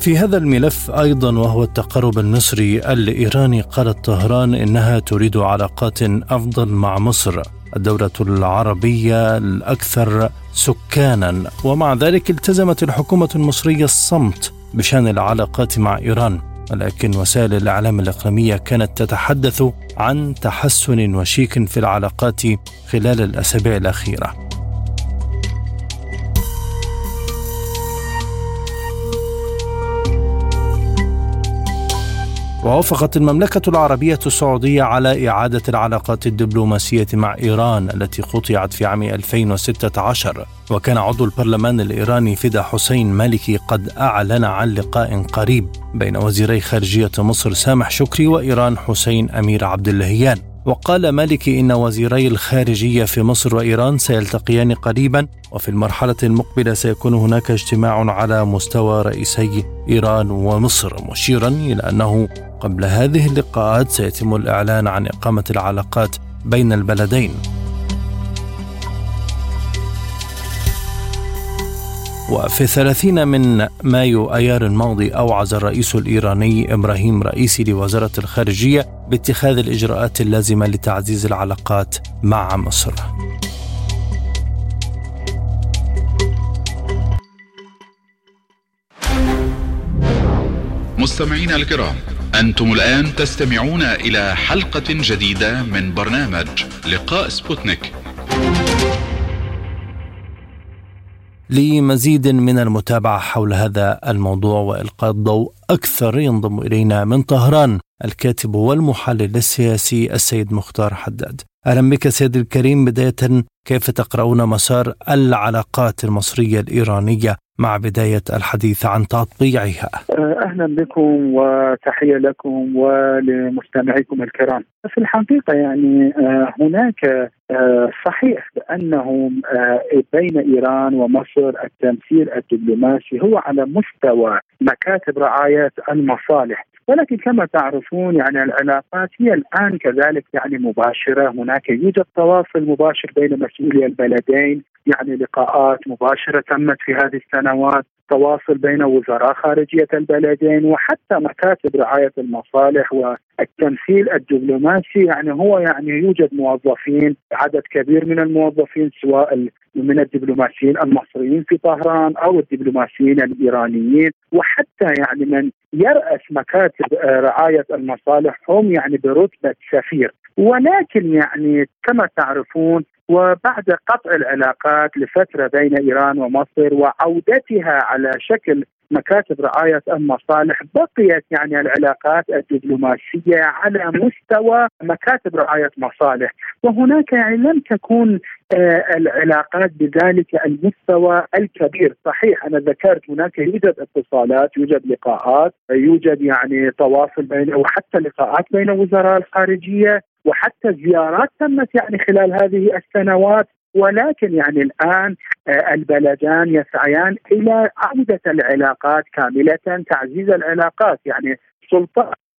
Speaker 1: في هذا الملف أيضا وهو التقرب المصري الإيراني قالت طهران إنها تريد علاقات أفضل مع مصر الدولة العربية الأكثر سكانا ومع ذلك التزمت الحكومة المصرية الصمت بشأن العلاقات مع إيران ولكن وسائل الإعلام الإقليمية كانت تتحدث عن تحسن وشيك في العلاقات خلال الأسابيع الأخيرة.
Speaker 4: ووافقت المملكة العربية السعودية على إعادة العلاقات الدبلوماسية مع إيران التي قطعت في عام 2016 وكان عضو البرلمان الإيراني فدا حسين مالكي قد أعلن عن لقاء قريب بين وزيري خارجية مصر سامح شكري وإيران حسين أمير عبد اللهيان وقال مالكي إن وزيري الخارجية في مصر وإيران سيلتقيان قريبا وفي المرحلة المقبلة سيكون هناك اجتماع على مستوى رئيسي إيران ومصر مشيرا إلى أنه قبل هذه اللقاءات سيتم الإعلان عن إقامة العلاقات بين البلدين. وفي الثلاثين من مايو أيار الماضي أوعز الرئيس الإيراني إبراهيم رئيسي لوزارة الخارجية باتخاذ الإجراءات اللازمة لتعزيز العلاقات مع مصر.
Speaker 2: مستمعينا الكرام أنتم الآن تستمعون إلى حلقة جديدة من برنامج لقاء سبوتنيك.
Speaker 4: لمزيد من المتابعة حول هذا الموضوع وإلقاء الضوء أكثر ينضم إلينا من طهران الكاتب والمحلل السياسي السيد مختار حداد. أهلا بك سيد الكريم. بداية كيف تقرؤون مسار العلاقات المصرية الإيرانية مع بداية الحديث عن تطبيعها.
Speaker 5: أهلا بكم وتحية لكم ولمستمعيكم الكرام. في الحقيقة يعني هناك صحيح بأنه بين إيران ومصر التمثيل الدبلوماسي هو على مستوى مكاتب رعاية المصالح. ولكن كما تعرفون يعني العلاقات هي الآن كذلك يعني مباشرة، هناك يوجد تواصل مباشر بين مسؤولي البلدين، يعني لقاءات مباشرة تمت في هذه السنوات، تواصل بين وزراء خارجية البلدين وحتى مكاتب رعاية المصالح والتمثيل الدبلوماسي. يعني هو يعني يوجد موظفين عدد كبير من الموظفين سواء من الدبلوماسيين المصريين في طهران أو الدبلوماسيين الإيرانيين وحتى يعني من يرأس مكاتب رعاية المصالح هم يعني برتبة سفير ولكن يعني كما تعرفون وبعد قطع العلاقات لفترة بين إيران ومصر وعودتها على شكل مكاتب رعاية المصالح بقيت يعني العلاقات الدبلوماسية على مستوى مكاتب رعاية مصالح. وهناك يعني لم تكن آه العلاقات بذلك المستوى الكبير. صحيح أنا ذكرت هناك يوجد اتصالات يوجد لقاءات يوجد يعني تواصل بين وحتى لقاءات بين وزراء الخارجية وحتى زيارات تمت يعني خلال هذه السنوات. ولكن يعني الآن البلدان يسعيان إلى عودة العلاقات كاملة تعزيز العلاقات. يعني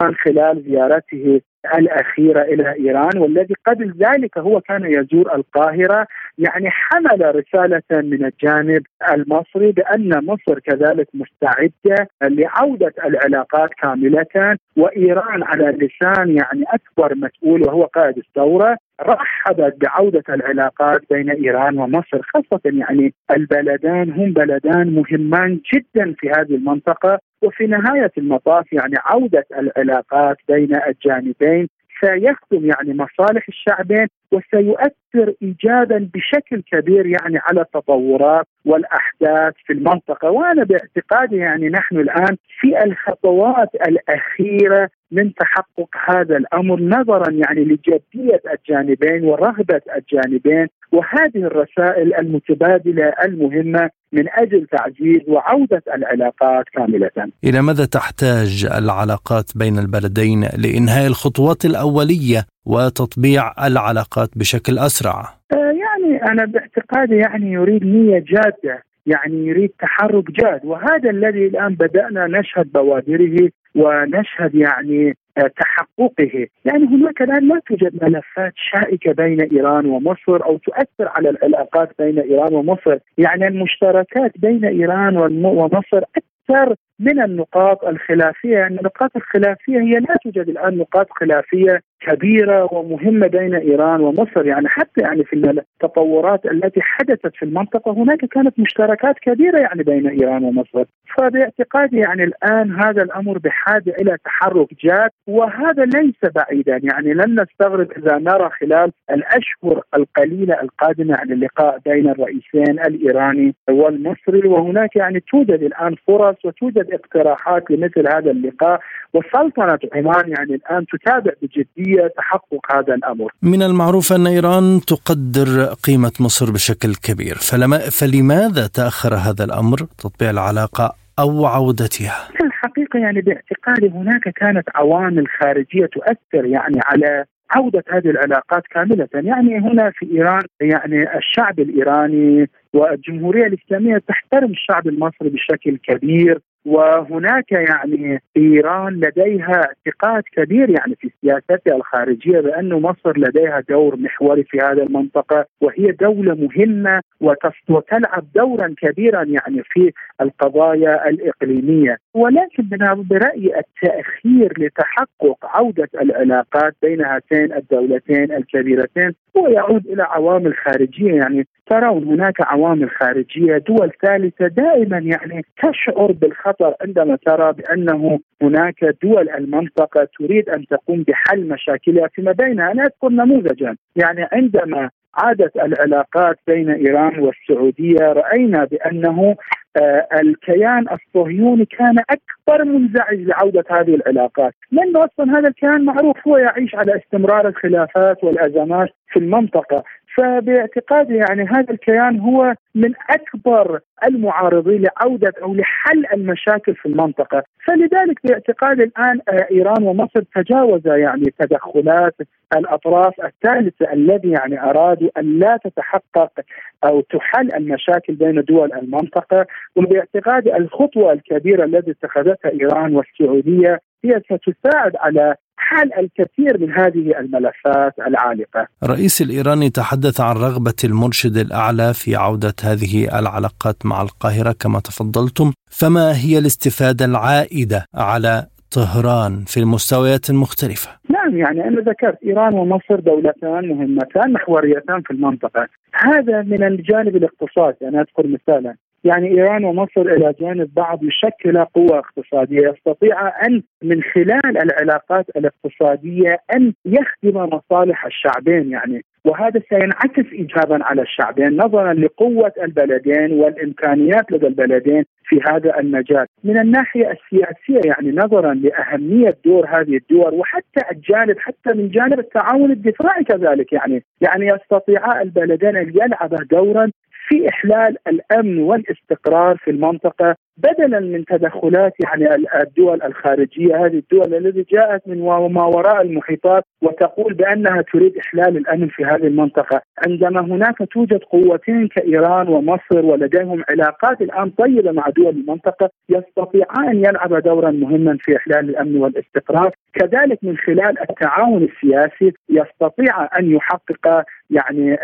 Speaker 5: سلطان خلال زيارته الأخيرة إلى إيران والذي قبل ذلك هو كان يزور القاهرة يعني حمل رسالة من الجانب المصري بأن مصر كذلك مستعدة لعودة العلاقات كاملة وإيران على لسان يعني أكبر مسؤول وهو قائد الثورة رحبت بعودة العلاقات بين إيران ومصر خاصة يعني البلدان هم بلدان مهمان جدا في هذه المنطقة وفي نهاية المطاف يعني عودة العلاقات بين الجانبين سيخدم يعني مصالح الشعبين وسيؤثر ايجابا بشكل كبير يعني على التطورات والأحداث في المنطقة. وأنا باعتقادي يعني نحن الآن في الخطوات الأخيرة من تحقق هذا الأمر نظرا يعني لجدية الجانبين ورغبة الجانبين وهذه الرسائل المتبادلة المهمة من أجل تعزيز وعودة العلاقات كاملة.
Speaker 4: إلى ماذا تحتاج العلاقات بين البلدين لإنهاء الخطوات الأولية وتطبيع العلاقات بشكل أسرع؟
Speaker 5: يعني أنا باعتقادي يعني يريد نية جادة يعني يريد تحرك جاد وهذا الذي الآن بدأنا نشهد بوادره ونشهد يعني تحققه. يعني هناك الآن لا توجد ملفات شائكة بين إيران ومصر أو تؤثر على العلاقات بين إيران ومصر. يعني المشتركات بين إيران ومصر أكثر من النقاط الخلافية يعني النقاط الخلافية هي لا توجد الآن نقاط خلافية كبيرة ومهمة بين إيران ومصر. يعني حتى يعني في التطورات التي حدثت في المنطقة هناك كانت مشتركات كبيرة يعني بين إيران ومصر. فباعتقادي يعني الآن هذا الأمر بحاجة إلى تحرك جاد وهذا ليس بعيدا. يعني لن نستغرب إذا نرى خلال الأشهر القليلة القادمة عن اللقاء بين الرئيسين الإيراني والمصري. وهناك يعني توجد الآن فرص وتوجد الاقتراحات لمثل هذا اللقاء وسلطنه عمان يعني الآن تتابع بجدية تحقق هذا الأمر.
Speaker 4: من المعروف أن إيران تقدر قيمة مصر بشكل كبير، فلما فلماذا تأخر هذا الأمر تطبيع العلاقة أو عودتها؟
Speaker 5: الحقيقة يعني باعتقادي هناك كانت عوامل خارجية تؤثر يعني على عودة هذه العلاقات كاملة يعني هنا في إيران يعني الشعب الإيراني والجمهورية الإسلامية تحترم الشعب المصري بشكل كبير وهناك يعني إيران لديها اعتقاد كبير يعني في سياستها الخارجية بأن مصر لديها دور محوري في هذه المنطقة وهي دولة مهمة وتلعب دورا كبيرا يعني في القضايا الإقليمية. ولكن برأيي التأخير لتحقق عودة العلاقات بين هاتين الدولتين الكبيرتين هو يعود إلى عوامل خارجية. يعني ترون هناك عوامل خارجية دول ثالثة دائما يعني تشعر بالخطر عندما ترى بأنه هناك دول المنطقة تريد أن تقوم بحل مشاكلها فيما بينها، أنا اذكر نموذجا. يعني عندما عادت العلاقات بين إيران والسعودية رأينا بأنه الكيان الصهيوني كان أكبر منزعج لعودة هذه العلاقات، لأنه أصلا هذا الكيان معروف هو يعيش على استمرار الخلافات والأزمات في المنطقة، فباعتقادي يعني هذا الكيان هو من أكبر المعارضين لعودة أو لحل المشاكل في المنطقة، فلذلك باعتقادي الآن آه، إيران ومصر تجاوزا يعني تدخلات الأطراف الثالثة الذي يعني أرادوا أن لا تتحقق أو تحل المشاكل بين دول المنطقة، وباعتقادي الخطوة الكبيرة التي اتخذتها إيران والسعودية هي ستساعد على حل الكثير من هذه الملفات العالقة.
Speaker 4: الرئيس الإيراني تحدث عن رغبة المرشد الأعلى في عودة هذه العلاقات مع القاهرة كما تفضلتم، فما هي الاستفادة العائدة على طهران في المستويات المختلفة؟
Speaker 5: نعم يعني أنا ذكرت إيران ومصر دولتان مهمتان محوريتان في المنطقة، هذا من الجانب الاقتصادي أنا أذكر مثالا، يعني إيران ومصر إلى جانب بعض يشكل قوه اقتصادية. يستطيع أن من خلال العلاقات الاقتصادية أن يخدم مصالح الشعبين يعني. وهذا سينعكس ايجابا على الشعبين نظرا لقوة البلدين والإمكانيات لدى البلدين في هذا المجال، من الناحية السياسية يعني نظرا لأهمية دور هذه الدول وحتى الجانب حتى من جانب التعاون الدفاعي كذلك يعني. يعني يستطيعا البلدين أن يلعبا دورا في إحلال الأمن والاستقرار في المنطقة بدلا من تدخلات يعني الدول الخارجية هذه الدول التي جاءت من ما وراء المحيطات وتقول بأنها تريد إحلال الأمن في هذه المنطقة. عندما هناك توجد قوتين كإيران ومصر ولديهم علاقات الآن طيبة مع دول المنطقة يستطيعان يلعب دورا مهما في إحلال الأمن والاستقرار. كذلك من خلال التعاون السياسي يستطيع أن يحقق يعني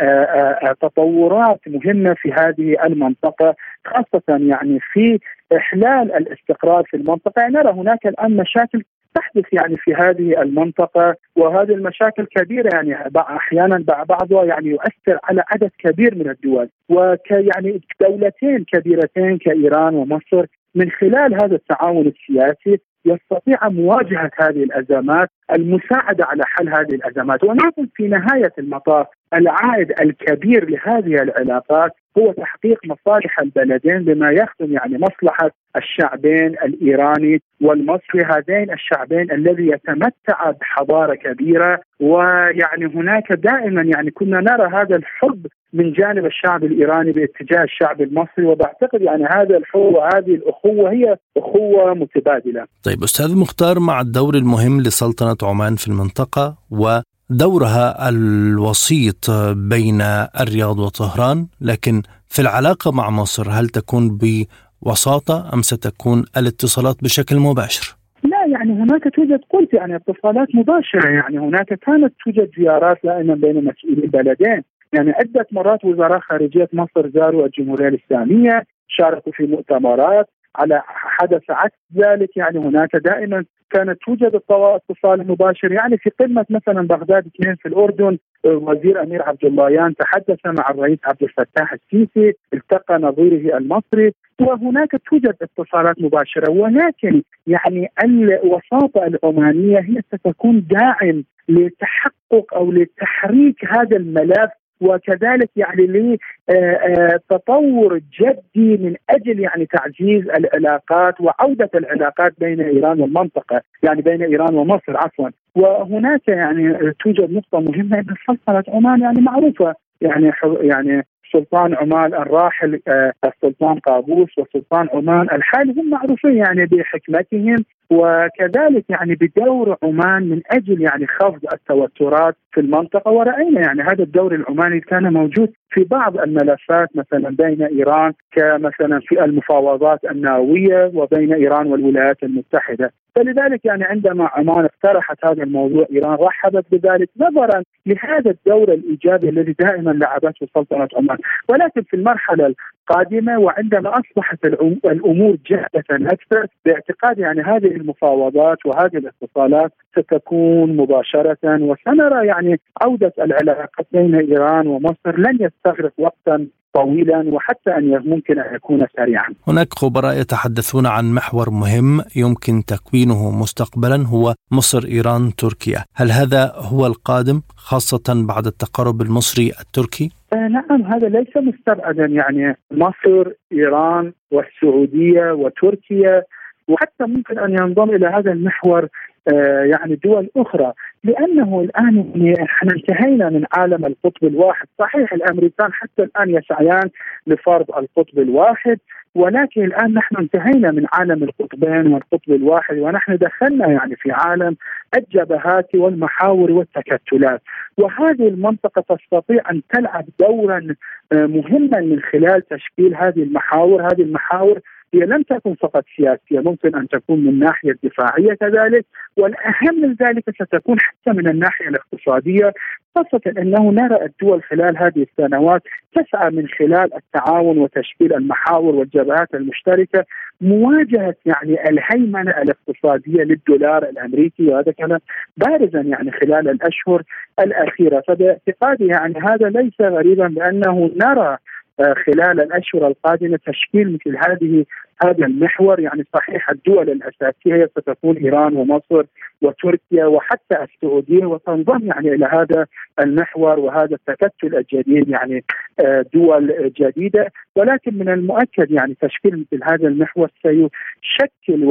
Speaker 5: تطورات مهمة في هذه المنطقة خاصة يعني في إحلال الاستقرار في المنطقة. يعني نرى هناك الآن مشاكل تحدث يعني في هذه المنطقة وهذه المشاكل كبيرة يعني أحيانا بعضها يعني يؤثر على عدد كبير من الدول. وك يعني دولتين كبيرتين كإيران ومصر من خلال هذا التعاون السياسي يستطيع مواجهة هذه الأزمات، المساعدة على حل هذه الأزمات، ولكن في نهاية المطاف العائد الكبير لهذه العلاقات هو تحقيق مصالح البلدين بما يخدم يعني مصلحة الشعبين الإيراني والمصري هذين الشعبين الذي يتمتع بحضارة كبيرة ويعني هناك دائما يعني كنا نرى هذا الحب من جانب الشعب الإيراني باتجاه الشعب المصري وبعتقد يعني هذا الحب وهذه الأخوة هي أخوة متبادلة.
Speaker 4: طيب أستاذ مختار مع الدور المهم لسلطنة عمان في المنطقة و دورها الوسيط بين الرياض وطهران لكن في العلاقة مع مصر هل تكون بوساطة أم ستكون الاتصالات بشكل مباشر؟
Speaker 5: لا يعني هناك توجد قلت يعني اتصالات مباشرة يعني هناك كانت توجد زيارات دائما بين مسؤولي البلدين يعني عدة مرات وزراء خارجية مصر زاروا الجمهورية الإسلامية شاركوا في مؤتمرات على حدث عكس ذلك يعني هناك دائما كانت توجد اتصال مباشر. يعني في قمة مثلا بغداد اثنين في الأردن وزير أمير عبد اللهيان تحدث مع الرئيس عبد الفتاح السيسي التقى نظيره المصري وهناك توجد اتصالات مباشرة. ولكن يعني الوساطه العمانية هي ستكون داعم لتحقق أو لتحريك هذا الملف وكذلك يعني لتطور جدي من أجل يعني تعزيز العلاقات وعودة العلاقات بين إيران والمنطقة، يعني بين إيران ومصر عفوا، وهناك يعني توجد نقطة مهمة إن سلطنة عمان يعني معروفة يعني يعني سلطان عمان الراحل آه، السلطان قابوس وسلطان عمان الحالي هم معروفين يعني بحكمتهم وكذلك يعني بدور عمان من أجل يعني خفض التوترات في المنطقة. ورأينا يعني هذا الدور العماني كان موجود في بعض الملفات مثلا بين إيران كمثلا في المفاوضات النووية وبين إيران والولايات المتحدة. فلذلك يعني عندما عمان اقترحت هذا الموضوع إيران رحبت بذلك نظرا لهذا الدور الإيجابي الذي دائما لعبته سلطنة عمان. ولكن في المرحلة القادمة وعندما أصبحت الأمور جاهزه أكثر باعتقاد يعني هذه المفاوضات وهذه الاتصالات ستكون مباشرة وسنرى يعني عودة العلاقات بين إيران ومصر لن يستغرق وقتا طويلا وحتى أن ممكن أن يكون سريعا.
Speaker 4: هناك خبراء يتحدثون عن محور مهم يمكن تكوينه مستقبلا هو مصر إيران تركيا، هل هذا هو القادم خاصة بعد التقارب المصري التركي؟
Speaker 5: آه نعم هذا ليس مستبعدا يعني مصر إيران والسعودية وتركيا وحتى ممكن أن ينضم إلى هذا المحور آه يعني دول أخرى. لأنه الآن يعني إحنا انتهينا من عالم القطب الواحد، صحيح الأمريكان حتى الآن يسعيان لفرض القطب الواحد ولكن الآن نحن انتهينا من عالم القطبين والقطب الواحد ونحن دخلنا يعني في عالم الجبهات والمحاور والتكتلات. وهذه المنطقة تستطيع أن تلعب دورا آه، مهما من خلال تشكيل هذه المحاور، هذه المحاور هي لم تكن فقط سياسية ممكن أن تكون من الناحيه الدفاعيه كذلك والأهم من ذلك ستكون حتى من الناحية الاقتصادية خاصة أنه نرى الدول خلال هذه السنوات تسعى من خلال التعاون وتشكيل المحاور والجبهات المشتركة مواجهة يعني الهيمنة الاقتصادية للدولار الأمريكي وهذا كان بارزا يعني خلال الأشهر الأخيرة. فباعتقادي يعني هذا ليس غريبا بأنه نرى خلال الأشهر القادمة تشكيل مثل هذه هذا المحور. يعني صحيح الدول الأساسية ستكون إيران ومصر وتركيا وحتى السعودية وتنضم يعني إلى هذا المحور وهذا التكتل الجديد يعني آه، دول جديدة. ولكن من المؤكد يعني تشكيل مثل هذا المحور سيشكل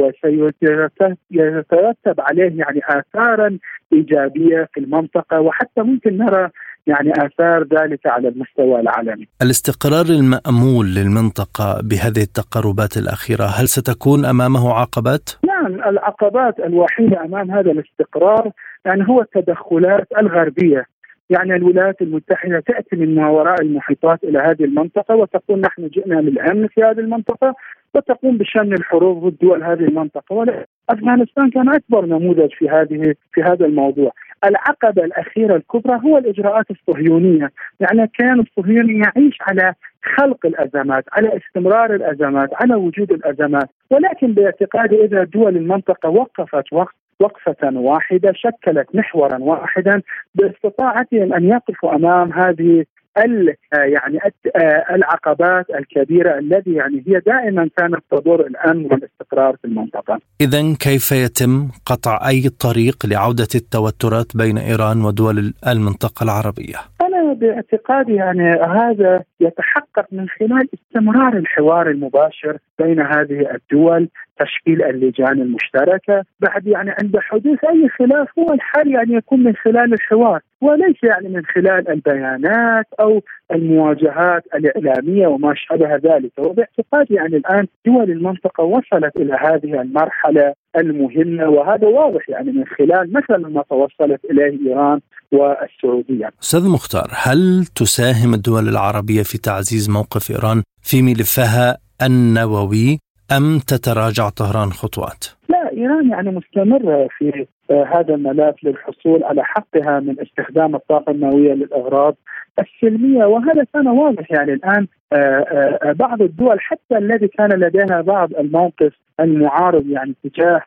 Speaker 5: وسيترتب عليه يعني آثارا إيجابية في المنطقة. وحتى ممكن نرى يعني آثار ذلك على المستوى العالمي.
Speaker 4: الاستقرار المأمول للمنطقة بهذه التقربات الأخيرة هل ستكون أمامه عقبات؟
Speaker 5: نعم العقبات الوحيدة أمام هذا الاستقرار يعني هو التدخلات الغربية يعني الولايات المتحدة تأتي من ما وراء المحيطات إلى هذه المنطقة وتقول نحن جئنا للأمن في هذه المنطقة وتقوم بشن الحروب ضد دول هذه المنطقة أفغانستان كان أكبر نموذج في هذه في هذا الموضوع العقبة الأخيرة الكبرى هو الإجراءات الصهيونية يعني كان الصهيوني يعيش على خلق الأزمات على استمرار الأزمات على وجود الأزمات. ولكن باعتقادي إذا دول المنطقة وقفت وقت وقفة واحدة شكلت محورا واحدا باستطاعتهم أن يقفوا أمام هذه يعني آه، العقبات الكبيرة التي يعني هي دائما كانت تضر الامن والاستقرار في المنطقة.
Speaker 4: اذا كيف يتم قطع أي طريق لعودة التوترات بين إيران ودول المنطقة العربية؟
Speaker 5: أنا باعتقادي يعني هذا يتحقق من خلال استمرار الحوار المباشر بين هذه الدول تشكيل اللجان المشتركة. بعد يعني عند حدوث أي خلاف هو الحل يعني يكون من خلال الحوار وليس يعني من خلال البيانات أو المواجهات الإعلامية وما شابه ذلك. وباعتقادي يعني الآن دول المنطقة وصلت إلى هذه المرحلة المهمة وهذا واضح يعني من خلال مثلا ما توصلت إليه إيران والسعودية.
Speaker 4: أستاذ مختار هل تساهم الدول العربية في تعزيز موقف إيران في ملفها النووي؟ أم تتراجع طهران خطوات؟
Speaker 5: لا إيران يعني مستمره في آه، هذا الملف للحصول على حقها من استخدام الطاقة النووية للأغراض السلمية وهذا كان واضح يعني الآن آه، آه، بعض الدول حتى الذي كان لديها بعض الموقف المعارض يعني تجاه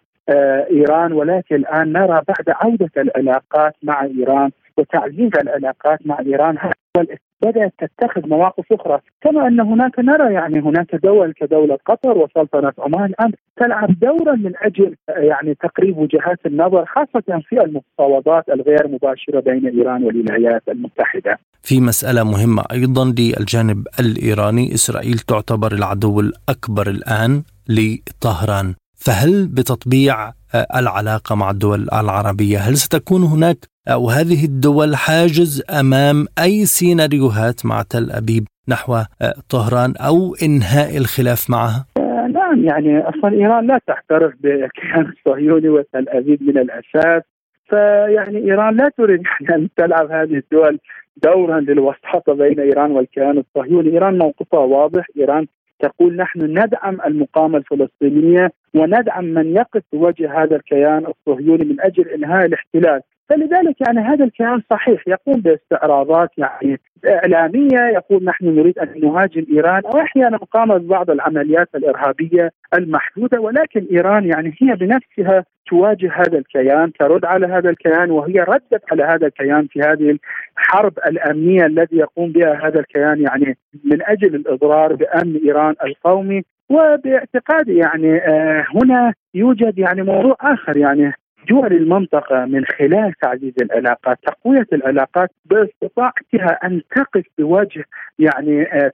Speaker 5: إيران ولكن الآن نرى بعد عودة العلاقات مع إيران وتعزيز العلاقات مع إيران هذا بدأت تتخذ مواقف أخرى كما أن هناك نرى يعني هناك دول كدولة قطر وسلطنة عمان الآن تلعب دورا من أجل يعني تقريب وجهات النظر خاصة في المفاوضات الغير مباشرة بين إيران والولايات المتحدة.
Speaker 4: في مسألة مهمة أيضا للجانب الإيراني إسرائيل تعتبر العدو الأكبر الآن لطهران فهل بتطبيع آه، العلاقة مع الدول العربية هل ستكون هناك أو هذه الدول حاجز أمام أي سيناريوهات مع تل أبيب نحو آه، طهران أو إنهاء الخلاف معها؟
Speaker 5: آه، نعم يعني أصلا إيران لا تعترف بالكيان [LAUGHS] الصهيوني وتل أبيب من الأساس. فيعني إيران لا تريد [LAUGHS] أن تلعب هذه الدول دورا للوساطة بين إيران والكيان الصهيوني، إيران موقفها واضح، إيران تقول نحن ندعم المقاومة الفلسطينية وندعم من يقف بوجه هذا الكيان الصهيوني من أجل إنهاء الاحتلال، فلذلك يعني هذا الكيان صحيح يقوم باستعراضات يعني إعلامية يقول نحن نريد أن نهاجم إيران أو أحيانا قام ببعض العمليات الإرهابية المحدودة ولكن إيران يعني هي بنفسها تواجه هذا الكيان ترد على هذا الكيان وهي ردت على هذا الكيان في هذه الحرب الأمنية الذي يقوم بها هذا الكيان يعني من أجل الإضرار بأمن إيران القومي. وباعتقادي يعني آه هنا يوجد يعني موضوع آخر يعني. دول المنطقة من خلال تعزيز العلاقات تقوية العلاقات باستطاعتها أن تقف بوجه يعني آه،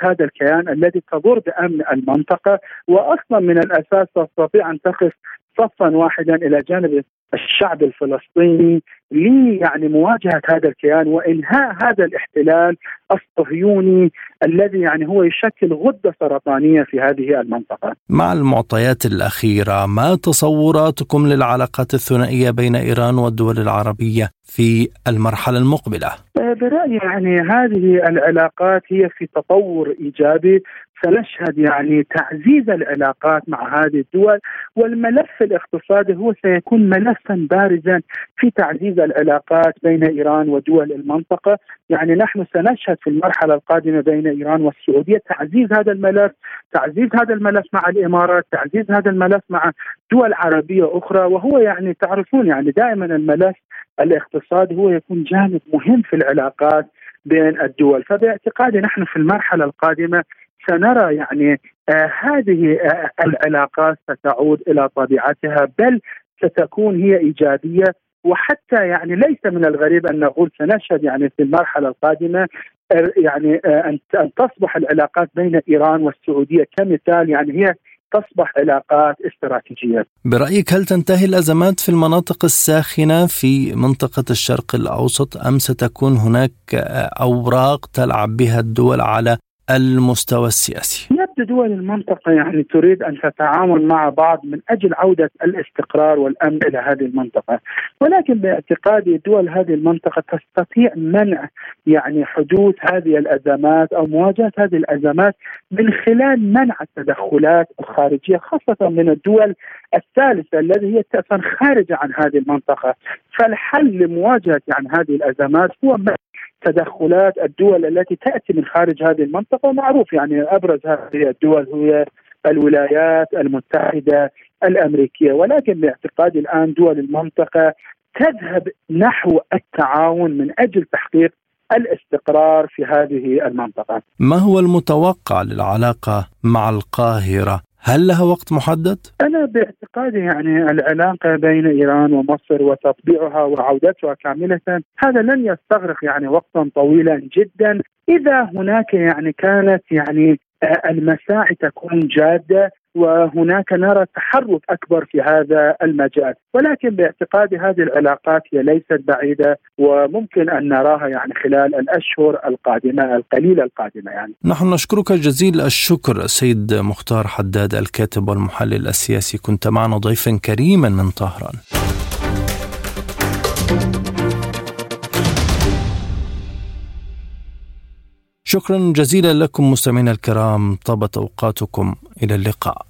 Speaker 5: هذا الكيان الذي تضر بأمن المنطقة واصلا من الأساس تستطيع أن تقف صفا واحدا إلى جانب الشعب الفلسطيني لي يعني مواجهة هذا الكيان وإنهاء هذا الاحتلال الصهيوني الذي يعني هو يشكل غدة سرطانية في هذه المنطقة.
Speaker 4: مع المعطيات الأخيرة ما تصوراتكم للعلاقات الثنائية بين إيران والدول العربية في المرحلة المقبلة؟
Speaker 5: برأيي يعني هذه العلاقات هي في تطور إيجابي سنشهد يعني تعزيز العلاقات مع هذه الدول والملف الاقتصادي هو سيكون ملفا بارزا في تعزيز العلاقات بين إيران ودول المنطقة، يعني نحن سنشهد في المرحلة القادمة بين إيران والسعودية تعزيز هذا الملف، تعزيز هذا الملف مع الإمارات، تعزيز هذا الملف مع دول عربية أخرى. وهو يعني تعرفون يعني دائما الملف الاقتصادي هو يكون جانب مهم في العلاقات بين الدول. فباعتقادي نحن في المرحلة القادمة سنرى يعني آه هذه آه العلاقات ستعود إلى طبيعتها بل ستكون هي إيجابية وحتى يعني ليس من الغريب أن نقول سنشهد يعني في المرحلة القادمة آه، يعني أن تصبح العلاقات بين إيران والسعودية كمثال يعني هي تصبح علاقات استراتيجية.
Speaker 4: برأيك هل تنتهي الأزمات في المناطق الساخنة في منطقة الشرق الأوسط أم ستكون هناك أوراق تلعب بها الدول على المستوى السياسي؟
Speaker 5: يبدو دول المنطقة يعني تريد أن تتعامل مع بعض من أجل عودة الاستقرار والأمن إلى هذه المنطقة ولكن باعتقادي دول هذه المنطقة تستطيع منع يعني حدوث هذه الأزمات أو مواجهة هذه الأزمات من خلال منع التدخلات الخارجية خاصة من الدول الثالثة الذي هي خارجة عن هذه المنطقة. فالحل لمواجهة يعني هذه الأزمات هو تدخلات الدول التي تأتي من خارج هذه المنطقة ومعروف يعني أبرز هذه الدول هي الولايات المتحدة الأمريكية. ولكن باعتقادي الآن دول المنطقة تذهب نحو التعاون من أجل تحقيق الاستقرار في هذه المنطقة.
Speaker 4: ما هو المتوقع للعلاقة مع القاهرة؟ هل لها وقت محدد؟
Speaker 5: أنا باعتقادي يعني العلاقة بين إيران ومصر وتطبيعها وعودتها كاملة هذا لن يستغرق يعني وقتا طويلا جدا إذا هناك يعني كانت يعني المساعي تكون جادة وهناك نرى تحرك أكبر في هذا المجال، ولكن باعتقادي هذه العلاقات هي ليست بعيدة وممكن أن نراها يعني خلال الأشهر القادمة القليله القادمة يعني.
Speaker 4: نحن نشكرك جزيل الشكر سيد مختار حداد الكاتب والمحلل السياسي، كنت معنا ضيفا كريما من طهران. شكرا جزيلا لكم مستمعينا الكرام طابت أوقاتكم إلى اللقاء.